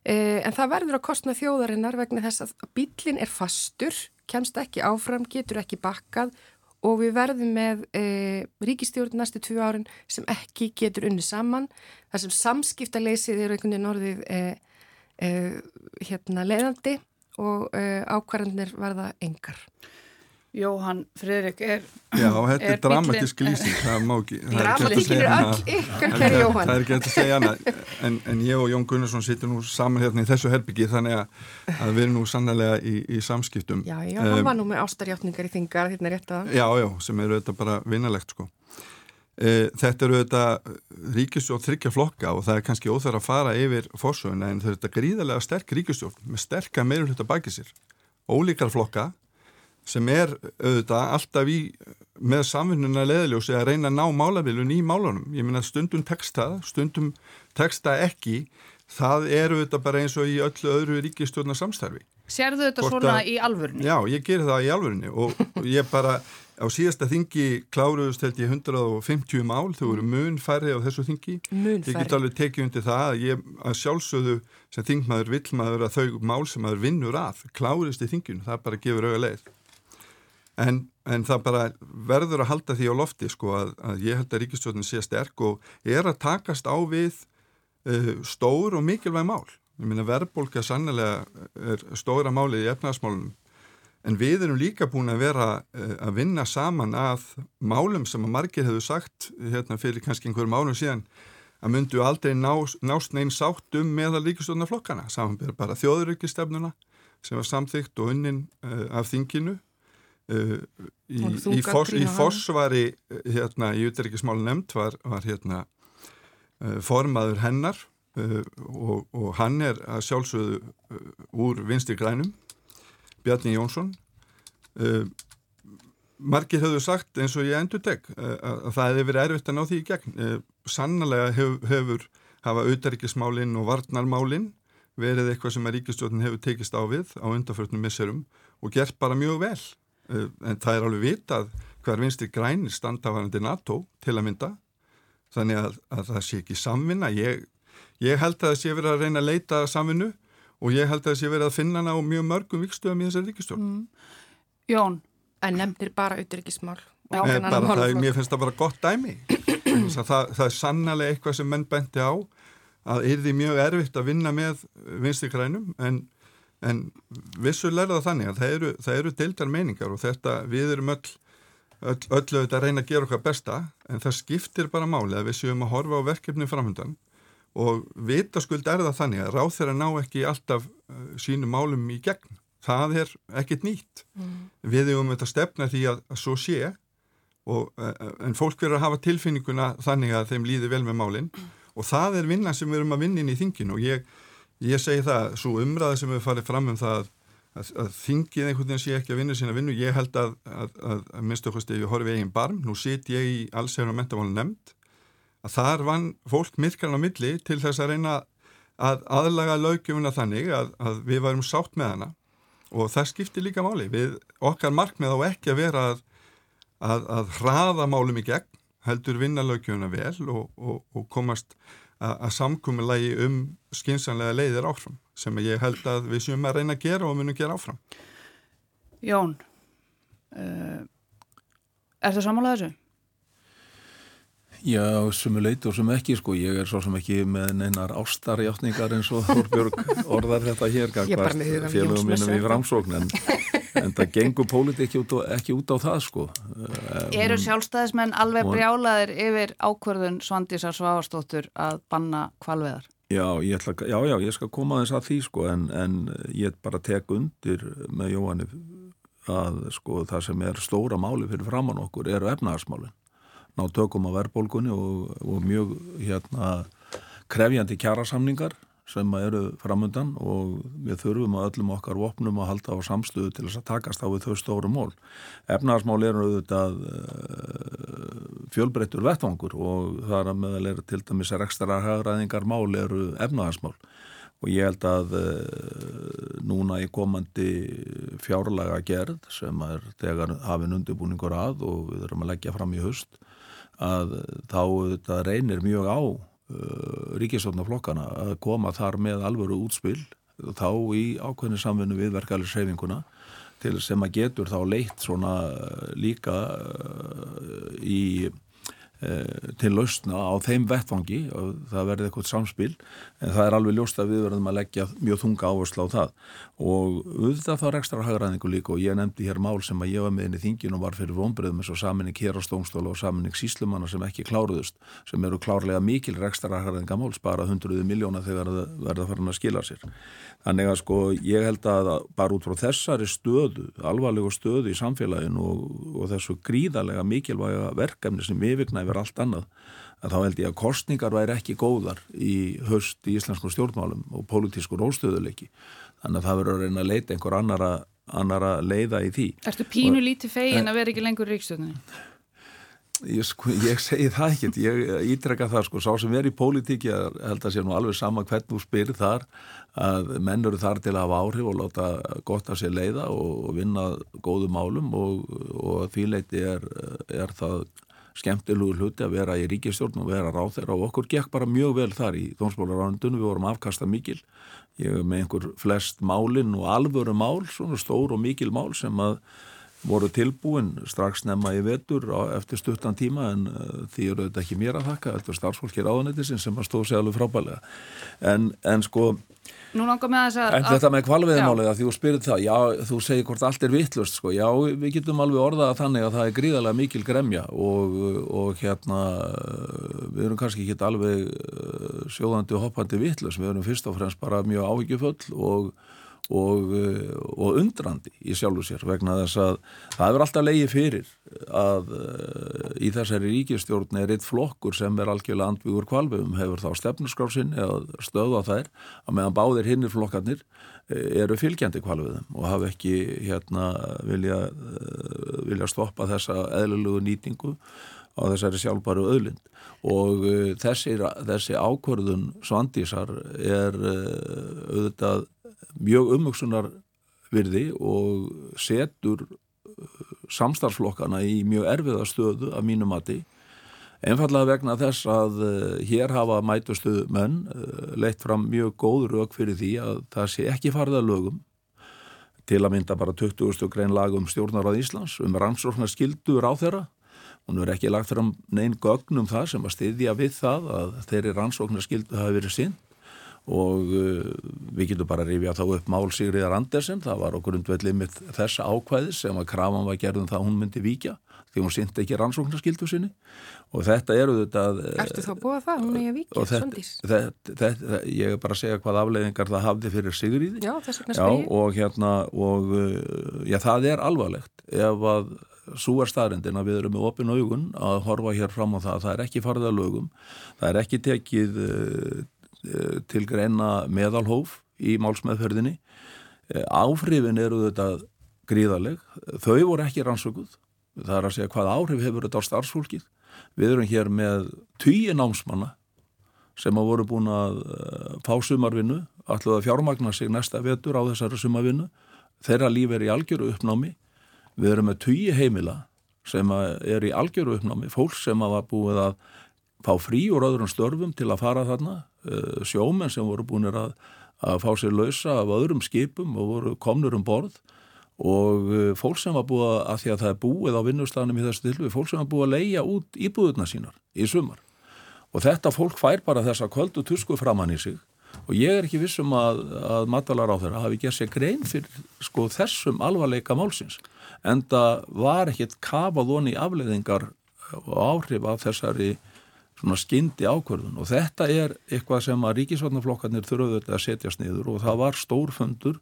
e, en það verður að kostna þjóðarinnar vegna þess að bílinn er fastur, kemst ekki áfram, getur ekki bakkað og við verðum með e, ríkistjórn næstu tvu árin sem ekki getur unni saman, þar sem samskiptaleysið eru einhvern veginn orðið e, e, hérna, leiðandi og ákvarðanir verða engar. Jóhann Fridrik er Já, þetta er, dramatisk lýsing það má ekki Dramatíkin er öll ykkar hverju Jóhann. Það er ekki að segja hana en, en ég og Jón Gunnarsson sittum nú saman hérna í þessu herbyggi þannig að, að við erum nú sannlega í, í samskiptum. Já, já, um, hann var nú með ástarjáttningar í þingar hérna rétt að Já, já, sem eru þetta bara vinnalegt sko. E, Þetta eru þetta ríkistjórn þryggja flokka og það er kannski óþar að fara yfir fórsöguna en þetta er gríðarlega sterk ríkistjórn með sterka meirulhutta baki sér. Ólíkar flokka sem er auðvitað alltaf í með samfunnuna leðiljósi að reyna að ná málavilun í málunum. Ég minna stundum texta, stundum texta ekki, það er auðvitað bara eins og í öllu öðru ríkistjórna samstarfi. Serðu þetta Hvort svona í alvörni? Já, ég ger það í alvörni og, ég bara á síðasta þingi kláruðust held ég 150 mál, þau voru mun færri á þessu þingi. Mun færri. Ég get alveg tekið undir það að ég að sjálfsögðu sem þingmaður villmaður að þau mál sem maður vinnur af klárist í þinginu, það bara gefur auga leið. En, en það bara verður að halda því á lofti sko að, að ég held að ríkistjóðin sé sterk og er að takast á við uh, stór og mikilvæg mál. Ég minna verðbólka sannlega er stóra málið í efnaðasmálunum en við erum líka búin að vera uh, að vinna saman að málum sem að margir hefur sagt hérna fyrir kannski einhverjum álum síðan að myndu aldrei nást, nást neinn sátt um meðal ríkistjóðnaflokkana. Samanbyrð bara þjóðuríkistefnuna sem var samþygt og unnin uh, af þinginu Uh, í, í, fos, í fosvari hérna í útrykkismálu nefnd var, var hérna uh, formaður hennar uh, og, og hann er að sjálfsögðu úr vinstri grænum Bjarni Jónsson. Margir hefur sagt eins og ég endur deg að það hefur verið erfitt að ná því í gegn. Sannlega hef, hefur hafa útrykkismálinn og varnarmálinn verið eitthvað sem að ríkistjóðin hefur tekist á við á undarförnum misserum og gert bara mjög vel en það er alveg vitað hver vinstri grænir standafarandi NATO til að mynda. Þannig að, að það sé ekki samvinna. Ég, ég held að það sé verið að reyna að leita samvinnu og ég held að það sé verið að finna hana á mjög mörgum vikstöðum í þessari ríkistjórn mm. Jón, en nefndir bara auðvitað Mér finnst það bara gott dæmi. Það, það er sannlega eitthvað sem menn bendi á að er því mjög erfitt að vinna með vinstri grænum en en vissulega þannig að það eru, það eru deildar meiningar og þetta við erum öll öll, öllu þetta að reyna að gera okkar besta en það skiptir bara máli að við séum að horfa á verkefni framhundan og vitaskuld er það þannig að ráð þeirra ná ekki alltaf uh, sínu málum í gegn það er ekkit nýtt mm. við hefum þetta stefna því að, að svo sé og, uh, en fólk verður að hafa tilfinninguna þannig að þeim líði vel með málinn mm. og það er vinna sem við erum að vinna inn í þingin og ég Ég segi það, svo umræði sem við farið fram um það að, að þingið einhvern veginn sé ekki að vinna sína vinnu, ég held að, að, að minnstu okkur stegi horfið eigin barm, nú sit ég í allsefn og mentamáli nefnd, að þar vann fólk myrkarn á milli til þess að reyna að aðlaga lögjumuna þannig að við varum sátt með hana og það skiptir líka máli. Við okkar markmið á ekki að vera að hraða málum í gegn, heldur vinna lögjumuna vel og, og, og komast að samkúmulagi um skynsanlega leiðir áfram sem ég held að við séum að reyna að gera og munum gera áfram. Jón uh, Er það samála þessu? Já, sem er leit og sem ekki sko, ég er svo sem ekki með neinar ástarjáttningar eins og Þorbjörg orðar þetta hér félagum mínum í framsókn en en það gengur pólitík ekki, ekki út á það sko. Eh, Eru sjálfstæðismenn alveg brjálaðir yfir ákverðun Svandísar Svavastóttur að banna kvalveðar? Já, ég ætla, já, já, ég skal koma þess að því sko en, en ég bara tek undir með Jóhanni að sko það sem er stóra máli fyrir framann okkur eru efnahagsmálin. Ná tökum á verðbólgunni og, og mjög hérna krefjandi kjærasamningar sem eru framundan og við þurfum að öllum okkar vopnum að halda á samstöðu til þess að takast á við þau stóru mól. Efnahagsmál eru auðvitað uh, fjölbreyttur vettvangur og það er að meðal er til dæmis að ekstra hagræðingar mál eru efnahagsmál og ég held að uh, núna í komandi fjárlaga gerð sem er þegar hafinn undirbúningur að og við erum að leggja fram í höst að þá reynir mjög á uh, ríkisvotnaflokkana að koma þar með alvöru útspil þá í ákveðni samfunnu við verkefælisreifinguna til sem að getur þá leitt svona uh, líka uh, í til lausna á þeim vettfangi og það verði eitthvað samspil en það er alveg ljóst að við verðum að leggja mjög þunga áherslu á það. Og auðvitað þá er ekstra hagræðingu líka. Og ég nefndi hér mál sem að ég var með inn í þingin og var fyrir vonbreðum eins og saminning hérastóngstóla og saminning síslumanna sem ekki kláruðust sem eru klárlega mikil ekstra hagræðinga mál spara hundruði miljóna þegar það verða farin að skila sér. Þannig að sko ég held að bara út frá þessari stöðu alvarlegu stöðu í samfélaginu og, og þessu gríðarlega mikilvæga verkefni sem yfirgnæ yfir allt annað að þá held ég að kostningar væri ekki góðar í höst í íslensku stjórnmálum og pólitísku róstöðuleiki þannig að það verður að reyna að leita einhver annara, annara leiða í því. Erstu pínu lítið fegin að vera ekki lengur ríkstjórnini? Ég, sko, ég segi það ekkert, ég ítrekka það sko, sá sem er í pólitíki að held að sé nú alveg sama hvern þú spyrir þar að menn eru þar til að hafa áhrif og láta gott að sé leiða og vinna góðu málum og, og því leiti er, er það skemmtilegur hluti að vera í ríkistjórn og vera ráð þeirra og okkur gekk bara mjög vel þar í dómsmálaránundunum, við vorum afkasta mikil. Ég með einhver flest málinn og alvöru mál, svona stór og mikil mál sem að voru tilbúin strax nefna í vetur eftir stuttan tíma en uh, því eru þetta ekki mér að þakka, þetta er starfsfólkir áðanettisinn sem að stóð sér alveg frábælega en, en sko Nú langar með þess að... En þetta með kvalveðmálið að því þú spyrir það, já, þú segir hvort allt er vittlust, sko, já, við getum alveg orðað þannig að það er gríðarlega mikil gremja og, og hérna, við erum kannski ekki alveg uh, sjóðandi hoppandi vittlust, við erum fyrst og fremst bara mjög áhyggjufull og og, eh, og undrandi í sjálfu sér vegna þess að það er alltaf leiði fyrir að uh, í þessari ríkistjórn er eitt flokkur sem er algjörlega andvíkur kvalvegum hefur þá stefnusgráfsinn eða stöða þær að meðan báðir hinnir flokkarnir uh, eru fylgjandi kvalvegum og hafa ekki hérna vilja, uh, vilja stoppa þessa eðlulugu nýtingu á þessari sjálfbæru öðlind og þessi, þessi ákvörðun svandísar er auðvitað mjög umvöksunar virði og setur uh, samstarflokkana í mjög erfiða stöðu af mínu mati. Einfallega vegna þess að uh, hér hafa mætustu menn uh, leitt fram mjög góð rauk fyrir því að það sé ekki farða lögum. Til að mynda bara 20. grein lagum stjórnarað Íslands um rannsóknar skildur á þeirra hún er ekki lagt fram neinn gögn um það sem að styðja við það að þeirri rannsóknar skildu hafi verið sinn og uh, við getum bara að rifja þá upp Mál Sigriðar Andersen, það var okkur undvellið með þessa ákvæðis sem að krafan var gerðum það hún myndi víkja því hún syndi ekki rannsóknarskildu sinni. Og þetta eru þetta uh, Ertu þá búið það, hún er að víkja, sondís Ég er bara að segja hvað afleiðingar það hafði fyrir Sigriði Já, þess vegna spyrir og hérna, og uh, já, það er alvarlegt ef að svo er staðrindin að við erum með opin augun að horfa hér fram á það, það er ekki farið að lögum, það er ekki tekið Eh, til greina meðalhóf í málsmeðferðinni. Eh, áhrifin eru þetta gríðaleg. Þau voru ekki rannsökuð. Það er að segja hvað áhrif hefur þetta á starfsfólkið. Við erum hér með tíu námsmanna sem hafa voru búin að eh, fá sumarvinnu, alltaf að fjármagna sig næsta vetur á þessari sumarvinnu. Þeirra líf er í algjöru uppnámi. Við erum með tíu heimila sem er í algjöru uppnámi. Fólk sem hafa búið að fá frí úr öðrum störfum til að fara þarna Eh, sjómenn sem voru búin að, að fá sér lausa af öðrum skipum og voru komnur um borð. Og eh, fólk sem var búið að því að það er búið á vinnustafnum í þessu tilvi, fólk sem var búið að leia út íbúðuna sínar í sumar. Og þetta fólk fær bara þessa kvöldu tusku framann í sig. Og ég er ekki vissum að, að matvalar á þeirra hafi gert sér grein fyrir sko þessum alvarleika málsins. En það var ekkit kafað honi afleðingar og áhrif af þessari svona skyndi ákvörðun. Og þetta er eitthvað sem að þetta að setjast niður og það var stórfundur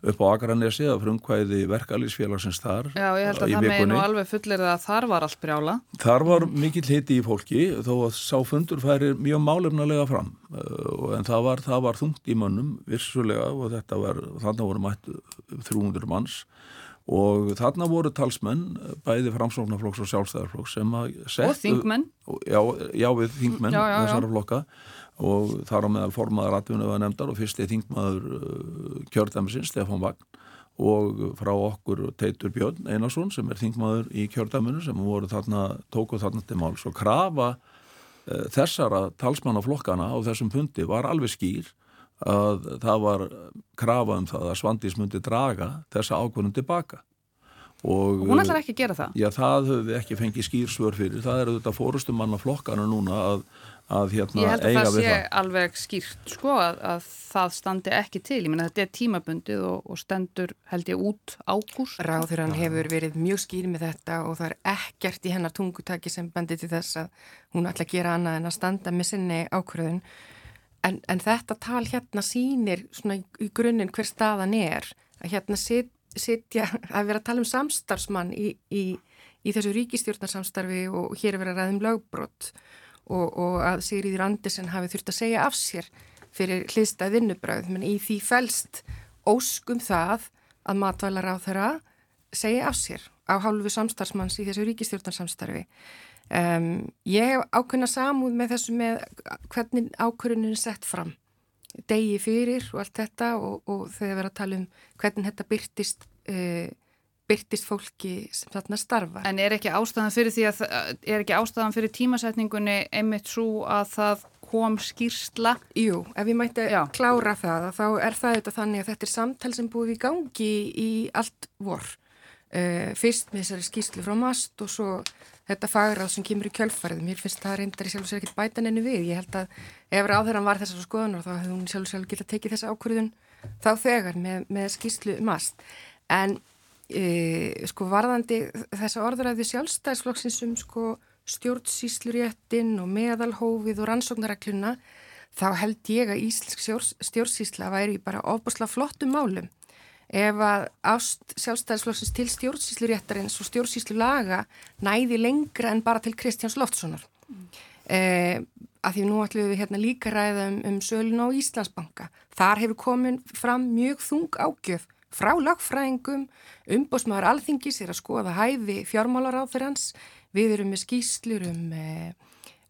upp á Akranesi að frumkvæði verkalýsfélagsins þar Já, ég held að það með nú alveg fullir að þar var allt brjála. Þar var mikill hiti í fólki þó að sá fundur færi mjög málefnulega fram. Uh, en það var, það var þungt í mönnum vissulega og þetta var, þarna voru mætt 300 manns og þarna voru talsmenn bæði framsóknarflokks og sjálfstæðarflokks sem að settu... Og þingmenn? Já, já við þingmenn þessara flokka. Og þar á meðal formaðar atvinnuða nefndar og fyrsti þingmaður uh, kjördæmisinn Stefán Vagn og frá okkur Teitur Björn Einarsson sem er þingmaður í kjördæminu sem voru þarna, tókuð þarna til máls. Og krafa uh, þessara talsmannaflokkana á þessum pundi var alveg skýr að það var krafa um það að Svandís myndi draga þessa ákvörðum tilbaka Og, hún ætlar ekki að gera það? Já, það höfum við ekki fengið skýrsvör fyrir. Það eru þetta fórustumanna flokkana núna að, að hérna, eiga við það. Ég held að það sé það. alveg skýrt sko að, að það standi ekki til. Ég menna þetta er tímabundið og, og stendur held ég út ágúst. Ráður hann hefur verið mjög skýr með þetta og það er ekkert í hennar tungutaki sem bendi til þess að hún ætla að gera annað en að standa með sinni ákvörðun. En, en þetta tal hérna sínir svona í grunninn hver staðan er. Að hérna sitt sitja að vera að tala um samstarfsmann í, í, í þessu ríkistjórnarsamstarfi og hér er verið að ræða um lögbrott og, og að Sigriður Andersen hafi þurft að segja af sér fyrir hlistað vinnubröð, menn í því fælst óskum það að matvælar á þeirra segja af sér á hálfu samstarfsmanns í þessu ríkistjórnarsamstarfi. Um, ég hef ákveðna samúð með þessu með hvernig ákveðunin er sett fram degi fyrir og allt þetta og, og þegar við erum að tala um hvernig þetta byrtist, uh, byrtist fólki sem þarna starfa. En er ekki ástæðan fyrir því að, er ekki ástæðan fyrir tímasetningunni einmitt svo að það kom skýrsla? Jú, ef ég mætti Já. klára það, þá er það þetta þannig að þetta er samtal sem búið í gangi í allt vor. Uh, fyrst með þessari skýrslu frá MAST og svo þetta fagráð sem kemur í kjölfarið. Mér finnst það reyndar í sjálf og sér ekkert bætan enni við. Ég held að ef ráðherran var þessar skoðunar þá hefði hún sjálf og sér geta tekið þessa ákvörðun þá þegar með, með skýslu mast. En e, sko varðandi þessa orðuræði sjálfstæðsflokksins um sko stjórnsýsluréttin og meðalhófið og rannsóknarakluna þá held ég að Íslensk stjórnsýsla væri bara ofbúsla flottum málum ef að ást sjálfstæðisflokksins til stjórnsýsluréttarins og stjórnsýslu laga næði lengra en bara til Kristjáns Loftssonar. Mm. eh, að því nú ætlum við hérna líka ræða um, um sölun á Íslandsbanka. Þar hefur komin fram mjög þung ágjöf frá lagfræðingum umbósmaður alþingis er að skoða hæfi fjármálar á þeirrans við erum með skýslur um eh,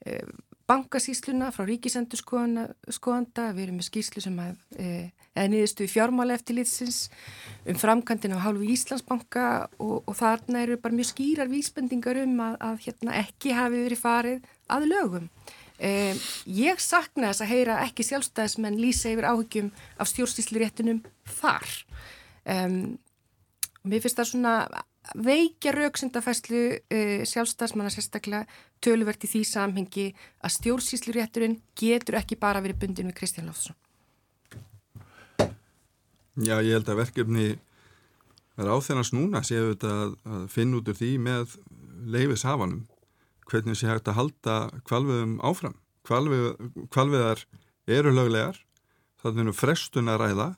eh, bankasísluna frá ríkisendur skoðanda, við erum með skýslu sem að eh, eða niðurstu fjármála eftirlitsins um framkantin á hálfu Íslandsbanka og, og þarna eru bara mjög skýrar vísbendingar um að, að hérna, ekki hafi verið farið að lögum. Um, ég sakna þess að heyra ekki sjálfstæðismenn lýsa yfir áhugjum af stjórnstísluréttunum þar. Um, mér finnst það svona veikja rauksendafæslu uh, sjálfstæðismanna sérstaklega töluvert í því samhengi að stjórnstíslurétturinn getur ekki bara verið bundin við Kristján Lófsson. Já, ég held að verkefni er á þennast núna séu þetta að finna út úr því með leifishafanum hvernig sé hægt að halda kvalviðum áfram. Kvalvið, kvalviðar eru löglegar, það er frestun að ræða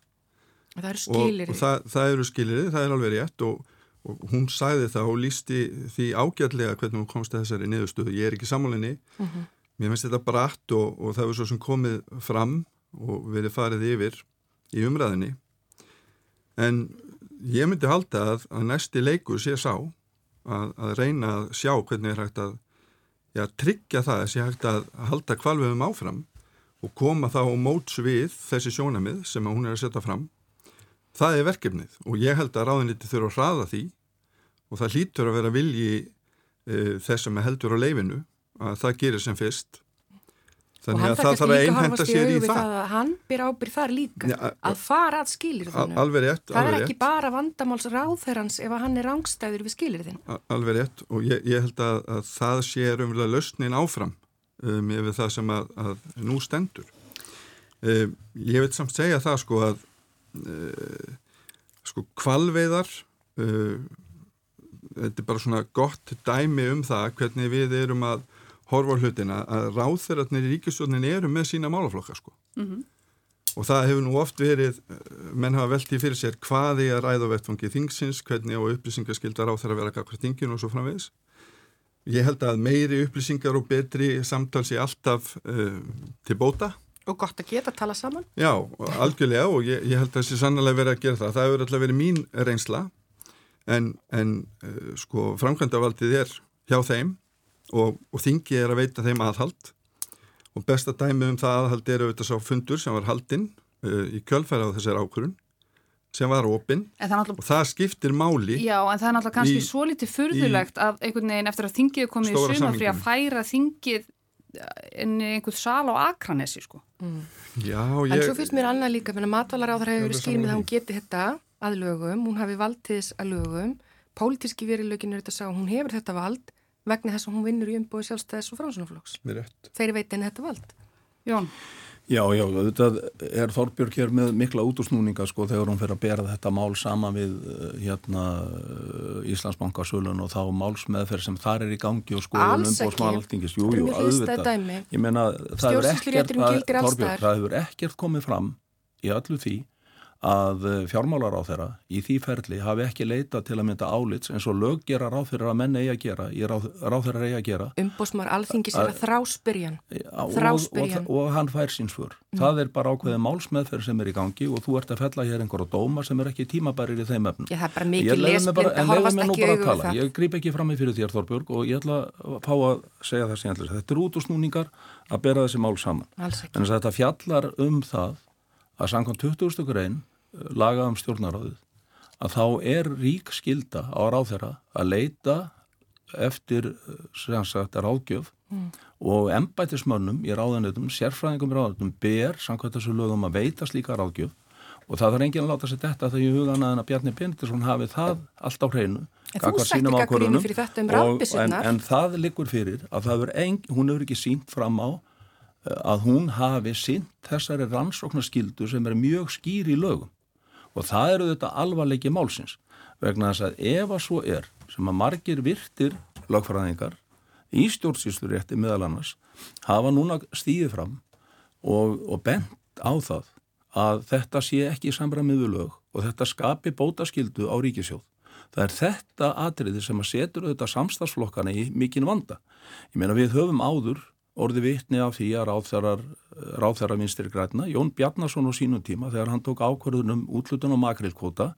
það og, og það, það eru skilir, það er alveg rétt og, og hún sæði það og lísti því ágætlega hvernig hún komst að þessari niðurstöðu. Ég er ekki sammálinni, mhm. -huh. mér finnst þetta bratt og, og það er svo sem komið fram og verið farið yfir í umræðinni en ég myndi halda að, að næsti leikur sé sá að, að reyna að sjá hvernig er hægt að já, tryggja það að sé hægt að halda kvalveðum áfram og koma þá móts við þessi sjónamið sem hún er að setja fram það er verkefnið og ég held að ráðinliti þurfa að hraða því og það hlýtur að vera vilji e, þess sem heldur á leifinu að það gerir sem fyrst Þannig að það þarf að einhenda sér í það. það hann byr ábyrð þar líka ja, að fara að skilir rétt. Það er ekki rétt. bara vandamáls ráðherrans ef hann er rángstæður við skilir þinn. Alveg rétt og ég, ég held að, að það sé umvel að lausnin áfram um, ef það sem að, að nú stendur. Um, ég vil samt segja það sko að sko kvalveiðar uh, þetta er bara svona gott dæmi um það hvernig við erum að horfa hlutina að ráþeirarnir í ríkistjónin eru með sína málaflokka sko. Mm -hmm. Og það hefur nú oft verið uh, menn hafa veldið fyrir sér hvað er að ræða vettfangi þingsins, hvernig á upplýsingaskildar að vera kakvar þingin og svo framvegis. Ég held að meiri upplýsingar og betri samtals er alltaf uh, til bóta. Og gott að geta að tala saman. Já, algjörlega og ég, ég held að það sé sannlega verið að gera það. Það hefur alltaf verið mín reynsla en, en uh, sko framkvæmdavaldið er hjá þeim og, og þingi er að veita þeim aðhald og besta dæmi um það aðhald er auðvitað sá fundur sem var haldinn uh, í kjölfæra á þessar ákvörun sem var opinn og það skiptir máli Já, en það er náttúrulega kannski í, svo litið furðulegt að einhvern veginn eftir að þingið komið í sumafrí að færa þingið inn í einhvern sal á Akranesi sko. mm. Já, ég... En svo fyrst mér annað líka, menn að matvalar á það hefur verið skilmið að hún geti þetta að lögum, hún hafi valdtiðs að lögum pólitíski verilögin er þetta að sá, hún hefur þetta vald vegna þess að hún vinnur í umbúi sjálfstæðis og fransunaflóks. Þeir veitin þetta vald. Jón? Já, já, þetta er Þorbjörg hér með mikla útúsnúninga sko þegar hún fyrir að bera þetta mál sama við eh, hérna Íslandsbankasölun og þá málsmeðferð sem þar er í gangi og um og smaltingist. Jú, jú, auðvitað. Ég meina, það hefur ekkert, Þorbjörg, það hefur ekkert komið fram í öllu því að eh, fjármálar á þeirra í því ferli hafi ekki leita til að mynda álits eins og lög gera ráð fyrir að menna eigi að gera, ráð, ráð þeirra eigi að gera. Umbósmar alþingis er að þráspyrjan. þráspyrjan. Og, og, og hann fær sínsfur. Mm. Það er bara ákveðið málsmeðferð sem er í gangi og þú ert að fella hér einhverja dóma sem er ekki tímabærir í þeim efnum. Já, það er bara mikið lesblind að horfast ekki auðvitað. Ég grýp ekki fram í fyrir þér Þorbjörg og ég ætla að fá að segja ég ætla. Þetta er út úr snúningar að bera þessi mál saman. En þetta fjallar um það að samkvæmt 20. grein lagað um stjórnaráðið að þá er rík skilda á ráðherra að leita eftir sagt, ráðgjöf mm. og embætismönnum í ráðanutum, sérfræðingum í ráðanutum ber samkvæmt þessu lögum að veita slíka ráðgjöf. Og það þarf enginn að láta sér þetta þegar ég huga að Bjarni Benediktsson hafi það allt á hreinu En þú sætti gaggrínu fyrir þetta um rafbissunar en, en það likur fyrir að ein, hún hefur ekki sínt fram á eh, að hún hafi sínt þessari rannsóknarskildu sem er mjög skýr í lögum og það eru þetta alvarleiki málsins vegna þess að ef að svo er sem að margir virtir lagfræðingar í stjórnsýslurétti meðal annars hafa núna stíðið fram og, og bent á það að þetta sé ekki í samræmið við lög og þetta skapi bótaskildu á ríkisjóð. Það er þetta atriði sem að setur auðvitað samstagsflokkana í mikinn vanda. Ég meina við höfum áður orði vitni af því að ráþæra vinstir græna, Jón Bjarnason á sínum tíma þegar hann tók ákvarðunum útlutun og makrilkvota,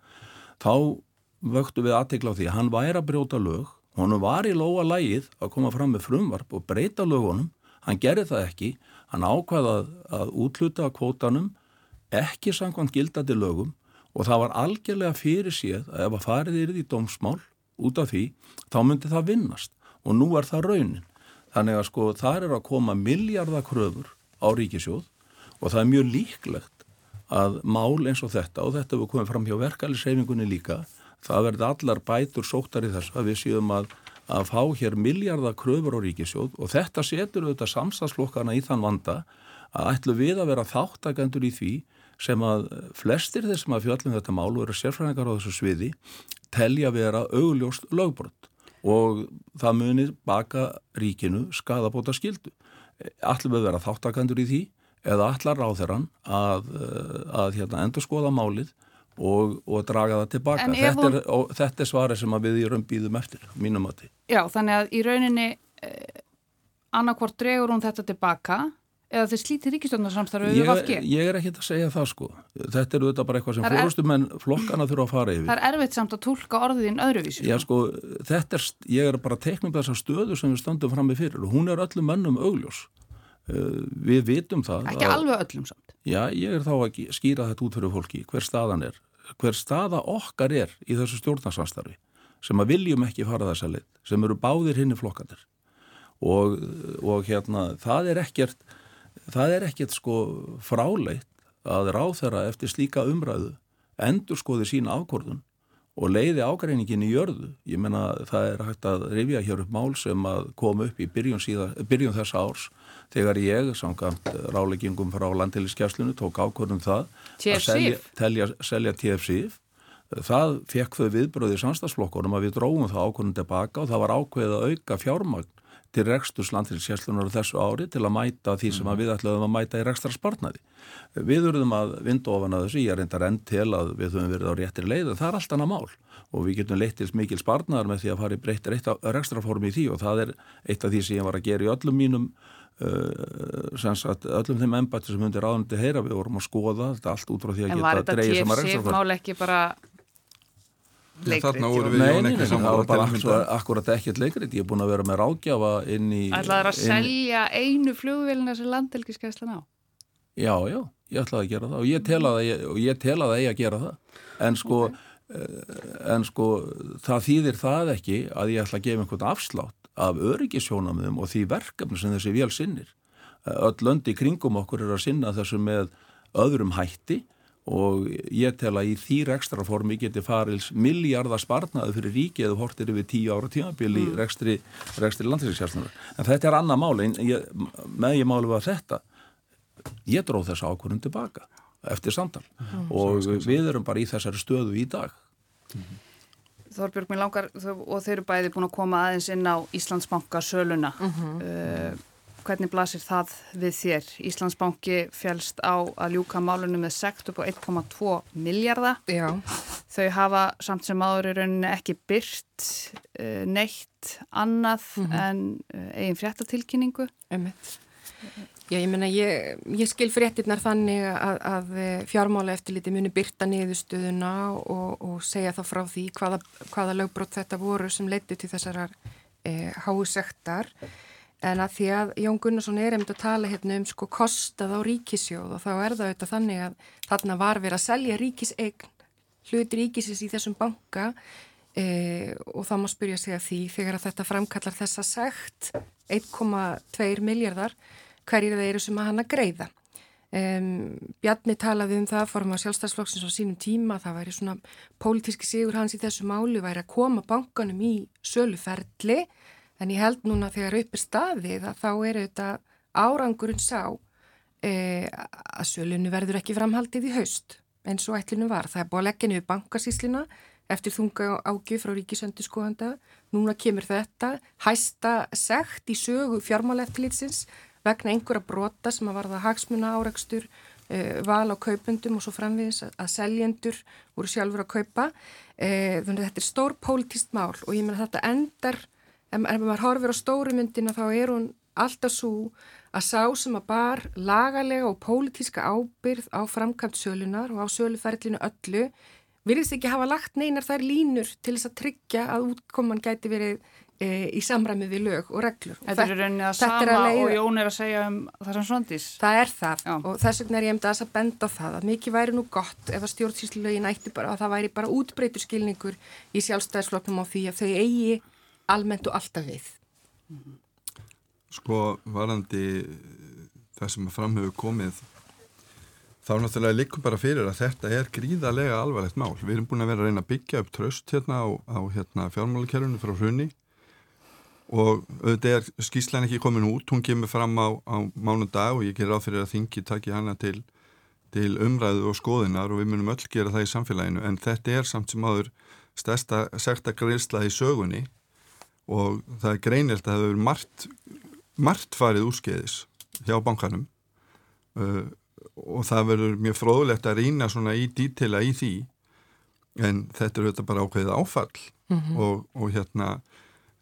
þá vöktu við aðtekla á því hann væri að brjóta lög, honum var í lóa lægið að koma fram með frumvarp og breyta lögunum, hann gerði það ekki, hann ákvaðað að útluta kvotanum ekki samkvæmt gildandi lögum og það var algjörlega fyrir síð að ef að farið er í dómsmál út af því, þá myndi það vinnast. Og nú er það raunin. Þannig að sko þar er að koma miljardakröfur á ríkisjóð og það er mjög líklegt að mál eins og þetta og þetta við komum fram hjá verkalisreifingunni líka það verði allar bætur sóttar í þess að við séum að, að fá hér miljardakröfur á ríkisjóð og þetta setur auðvitað samstagsflokkana í þann vanda að ætlu við að vera þáttakendur í því sem að flestir þessum að fjöllum þetta mál og eru sérfræðingar á þessu sviði telja vera augljóst lögbrott og það munir baka ríkinu skadabóta skildu. Allir við vera þáttakandur í því eða allar ráþeran að, að hérna, endur skoða málið og, og draga það tilbaka. Þetta, hún... er, þetta er svarið sem við erum býðum eftir, mínum að því. Já, þannig að í rauninni eh, annarkvort dregur hún þetta tilbaka eða þeir slíti ríkistjónarsamstarfi við vafki? Ég er ekki að segja það sko. Þetta er auðvitað bara eitthvað sem fórustumenn flokkana þurfa að fara yfir. Það er erfitt samt að tólka orðin öðruvísi. Já sko, þetta er, ég er bara teiknum þessar stöðu sem við stöndum fram með fyrir og hún er öllum mönnum augljós. Uh, við vitum það. Ekki að, alveg öllum samt. Já, ég er þá að skýra þetta út fyrir fólki, hver staðan er. Hver staða okkar er í þessu stjórnarsamstarfi og, og hérna, það er ekkert það er ekkert sko fráleitt að ráð þeirra eftir slíka umræðu endur skoði sína ákvörðun og leiði ágreiningin í jörðu. Ég menna það er hægt að rifja hér upp mál sem að koma upp í byrjun, síða, byrjun þessa árs þegar ég, samkvæmt ráleggingum frá landiliskjæslinu, tók ákvörðum það að selja, telja, selja TFC-ið. Það fekk þau viðbröði í samstagsflokkunum að við dróðum það ákvörðum tilbaka og það var ákveðið að auka fjármagn til reksturs landfélagssjæslunar þessu ári til að mæta því sem við ætlaðum að mæta í rekstra sparnaði. Við verðum að vinda ofan að þessu, ég er reyndar enn til að við höfum verið á réttir leið en það er allt annað mál og við getum leitt til mikil sparnaðar með því að fara í breytt rekstraformi í því og það er eitt af því sem ég var að gera í öllum mínum uh, sagt, öllum þeim embætti sem hundir áðundi heyra við vorum að skoða þetta allt út frá því að en geta dreyja sem að rekstraformi. En var þetta TFC-mál ekki bara leikrit. Þarna voru við Jón ekki saman. Það var bara akkurat ekkert leikrit. Ég er búin að vera með rákjafa inn í... Það er að selja einu flugvelina sem landelgiskeslan á? Já, já, ég ætlaði að gera það og ég telaði að, ég telaði að ég að gera það. En sko, okay. en sko, það þýðir það ekki að ég ætla að gefa einhvern afslátt af öryggisjónamöðum og því verkefni sem þessi vél sinnir. Öll löndi kringum okkur er að sinna þessu með öðrum hætti og ég tel að í þýr ekstra formi geti farils miljardar sparnaði fyrir ríki eða hortir yfir tíu ára tímabili mm. rekstri, rekstri landsinsjálfsnur en þetta er annað máli ég, með ég máli var þetta ég dróð þessa ákvörðum tilbaka eftir samtal mm. og svo. við erum bara í þessari stöðu í dag mm. Þorbjörg, mér langar og þeir eru bæði búin að koma aðeins inn á Íslandsbanka söluna -hmm. uh, Hvernig blasir það við þér? Íslandsbanki fjelst á að ljúka málunum með sekt upp á 1,2 miljardar. Já. Þau hafa samt sem áður í rauninni ekki byrt uh, neitt annað mm -hmm. en uh, eigin fréttatilkynningu. Emitt. Já, ég menna, ég, ég skil fréttirnar þannig að, að eh, fjármála eftir liti muni byrta niðurstöðuna og, og segja þá frá því hvaða, hvaða lögbrot þetta voru sem leiti til þessarar eh, hásektar en að því að Jón Gunnarsson er einmitt að tala hérna um sko kostað á ríkisjóð og þá er það auðvitað þannig að þarna var verið að selja ríkisegn hluti ríkisins í þessum banka e, og þá má spyrja sig að því þegar að þetta framkallar þessa segt 1,2 miljardar hverjir það eru sem að hann að greiða. Um, Bjarni talaði um það fórum á sjálfstæðsflokksins á sínum tíma það væri svona pólitíski sigur hans í þessu málu væri að koma bankanum í söluferli En ég held núna þegar upp er staðið að þá er þetta árangurinn sá e, að sölunni verður ekki framhaldið í haust eins og ætlinu var. Það er búið að leggja niður bankasíslina eftir þunga ágjöf frá ríkisöndu skoðanda. Núna kemur þetta hæsta segt í sögu fjármáleftilitsins vegna einhverja brota sem að varða hagsmuna árakstur, e, val á kaupendum og svo framviðis að seljendur voru sjálfur að kaupa. E, þannig að þetta er stór pólitist mál og ég menna að þetta endar en ef maður horfir á stóru myndina þá er hún alltaf svo að sá sem að bar lagalega og pólitíska ábyrð á framkvæmt sölunar og á söluferlinu öllu virðist ekki hafa lagt neinar þær línur til þess að tryggja að útkoman gæti verið e, í samræmi við lög og reglur. Þetta er rauninni að sama að og Jón er að segja um það sem svondís. Það er það Já. og þess vegna er ég um þess að benda á það að mikið væri nú gott ef að stjórnsýslulögin ætti bara að það væri bara útbreytur skilningur í sjálfstæðisfloknum á því að þau eigi almennt og alltaf við. Sko varandi það sem framhefur komið þá náttúrulega likum bara fyrir að þetta er gríðarlega alvarlegt mál. Við erum búin að vera að reyna að byggja upp tröst hérna á, á hérna, fjármálakerfunu frá hrunni og auðvitað er skýslan ekki komin út, hún kemur fram á, á mánudag og ég ger ráð fyrir að þingi taki hana til, til umræðu og skoðinar og við munum öll gera það í samfélaginu. En þetta er samt sem áður stærsta sekta greiðsla í sögunni og það er greinilt að það hefur margt, margt farið úrskeiðis hjá bankanum. Uh, og það verður mjög fróðlegt að rýna svona í dítila í því. En þetta er auðvitað bara ákveðið áfall. Mm -hmm. og, og hérna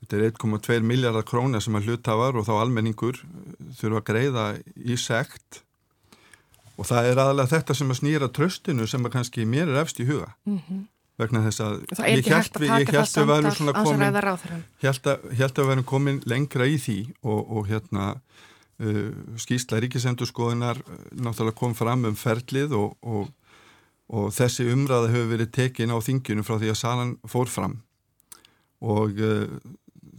þetta er 1,2 miljardar króna sem að hlutafar og þá almenningur þurfa að greiða í sekt. Og það er aðalega þetta sem að snýra tröstinu sem að kannski mér er efst í huga. Mm -hmm vegna þess að ég held að að verðum svona komin held að, að verðum komin lengra í því og, og hérna uh, skýrsla ríkisendurskoðunar uh, náttúrulega kom fram um ferlið og, og, og þessi umræða hefur verið tekin á þingjunu frá því að salan fór fram. Og uh,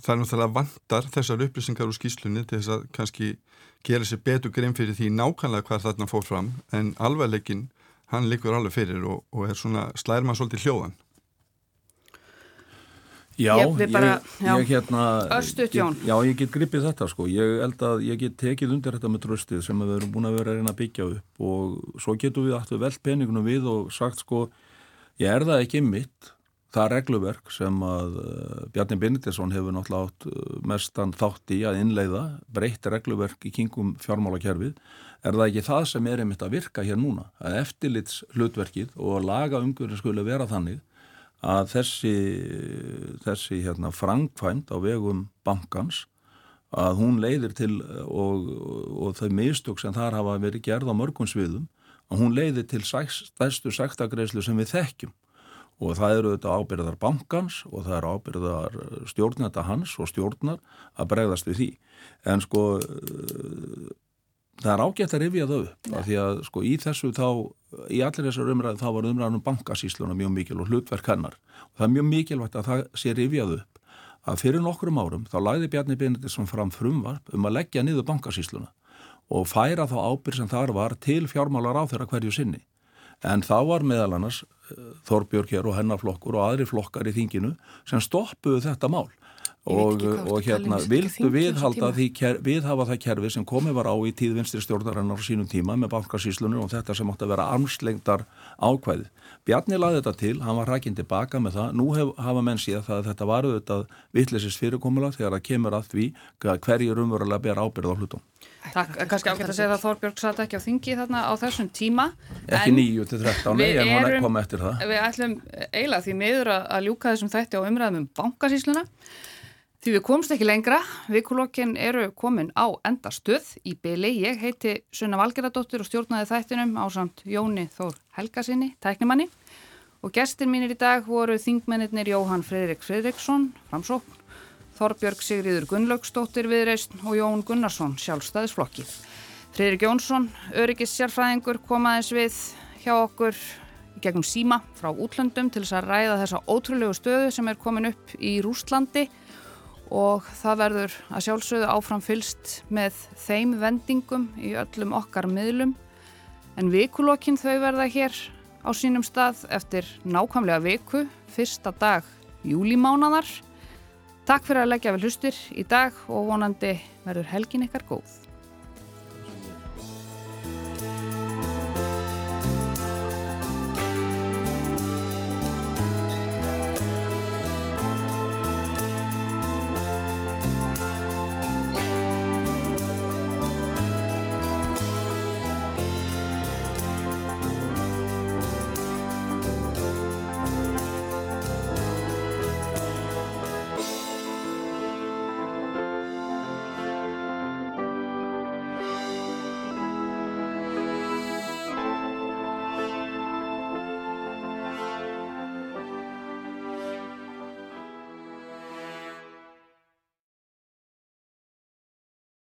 það er náttúrulega vandar þessar upplýsingar úr skýrslunni til þess að kannski gera sér betur grein fyrir því nákvæmlega hvað þarna fór fram en alvegleginn hann likur alveg fyrir og, og er svona slæðir maður svolítið hljóðan. Já, ég, bara, ég, ég hérna Östut, Jón. Já, ég get gripið þetta sko. Ég held að ég get tekið undir þetta með tröstið sem við erum búin að vera að reyna að byggja upp. Og svo getum við alltaf veld peningunum við og sagt sko ég er það ekki mitt það regluverk sem að uh, Bjarni Benedesson hefur náttúrulega átt uh, mestan þátt í að innleiða breytt regluverk í kingum fjármálakerfið er það ekki það sem er einmitt að virka hér núna? Að eftirlits hlutverkið og laga umgjörði skulle vera þannig að þessi, þessi hérna, frangfæmt á vegum bankans að hún leiðir til og, og þau mistök sem þar hafa verið gerð á mörgum sviðum að hún leiðir til stærstu sæktagreislu sem við þekkjum. Og það eru þetta ábyrðar bankans og það eru ábyrðar stjórnenda hans og stjórnar að bregðast við því. En sko það er ágætt að rifja þau upp af því að sko í þessu þá í allir þessar umræðu þá var umræðanum bankasísluna mjög mikil og hlutverk hennar. Og það er mjög mikilvægt að það sé rifjað upp að fyrir nokkrum árum þá lagði Bjarni Benediktsson fram frumvarp um að leggja niður bankasísluna og færa þá ábyrg sem þar var til fjármálar á þeirra hverju sinni. En þá var meðal annars eh, Þorbjörg hér og hennarflokkur og aðri flokkar í þinginu sem stoppuðu þetta mál og, og hérna vildu viðhalda því viðhafa það kerfi sem komið var á í tíðvinstri stjórnarinnar á sínum tíma með bankasíslunum og þetta sem átti að vera armslengdar ákvæði. Bjarni laði þetta til, hann var rækinn tilbaka með það, nú hef, hafa menn síðan það að þetta var auðvitað vittlisist fyrirkomulega þegar það kemur að því hverjir umverulega ber ábyrð á hlutum. Takk, kannski ágætt að segja að Þorbjörg satt ekki á þingi þarna á þessum tíma Ekki nýju til 13, nei, en hún er komið eftir það Við ætlum eiginlega því miður að ljúka þessum þætti á umræðum um bankasísluna Því við komst ekki lengra, vikulokkin eru komin á endastuð í byli. Ég heiti Sunna Valgeradóttir og stjórnaði þættinum á samt Jóni Þór Helgasinni, tæknimanni. Og gestir mínir í dag voru þingmennir Jóhann Fredrik Fredriksson, framsókn, Þorbjörg Sigriður Gunnlaugstóttir viðreist og Jón Gunnarsson, sjálfstæðisflokki. Fredrik Jónsson, öryggis sérfræðingur, komaðis við hjá okkur gegnum síma frá útlöndum til þess að ræða þessa ótrúlegu stöðu sem er komin upp í Rústlandi og það verður að sjálfsögðu áfram fylst með þeim vendingum í öllum okkar miðlum en vikulokkin þau verða hér á sínum stað eftir nákvæmlega viku, fyrsta dag júlimánadar. Takk fyrir að leggja vel hlustir í dag og vonandi verður helgin ykkar góð.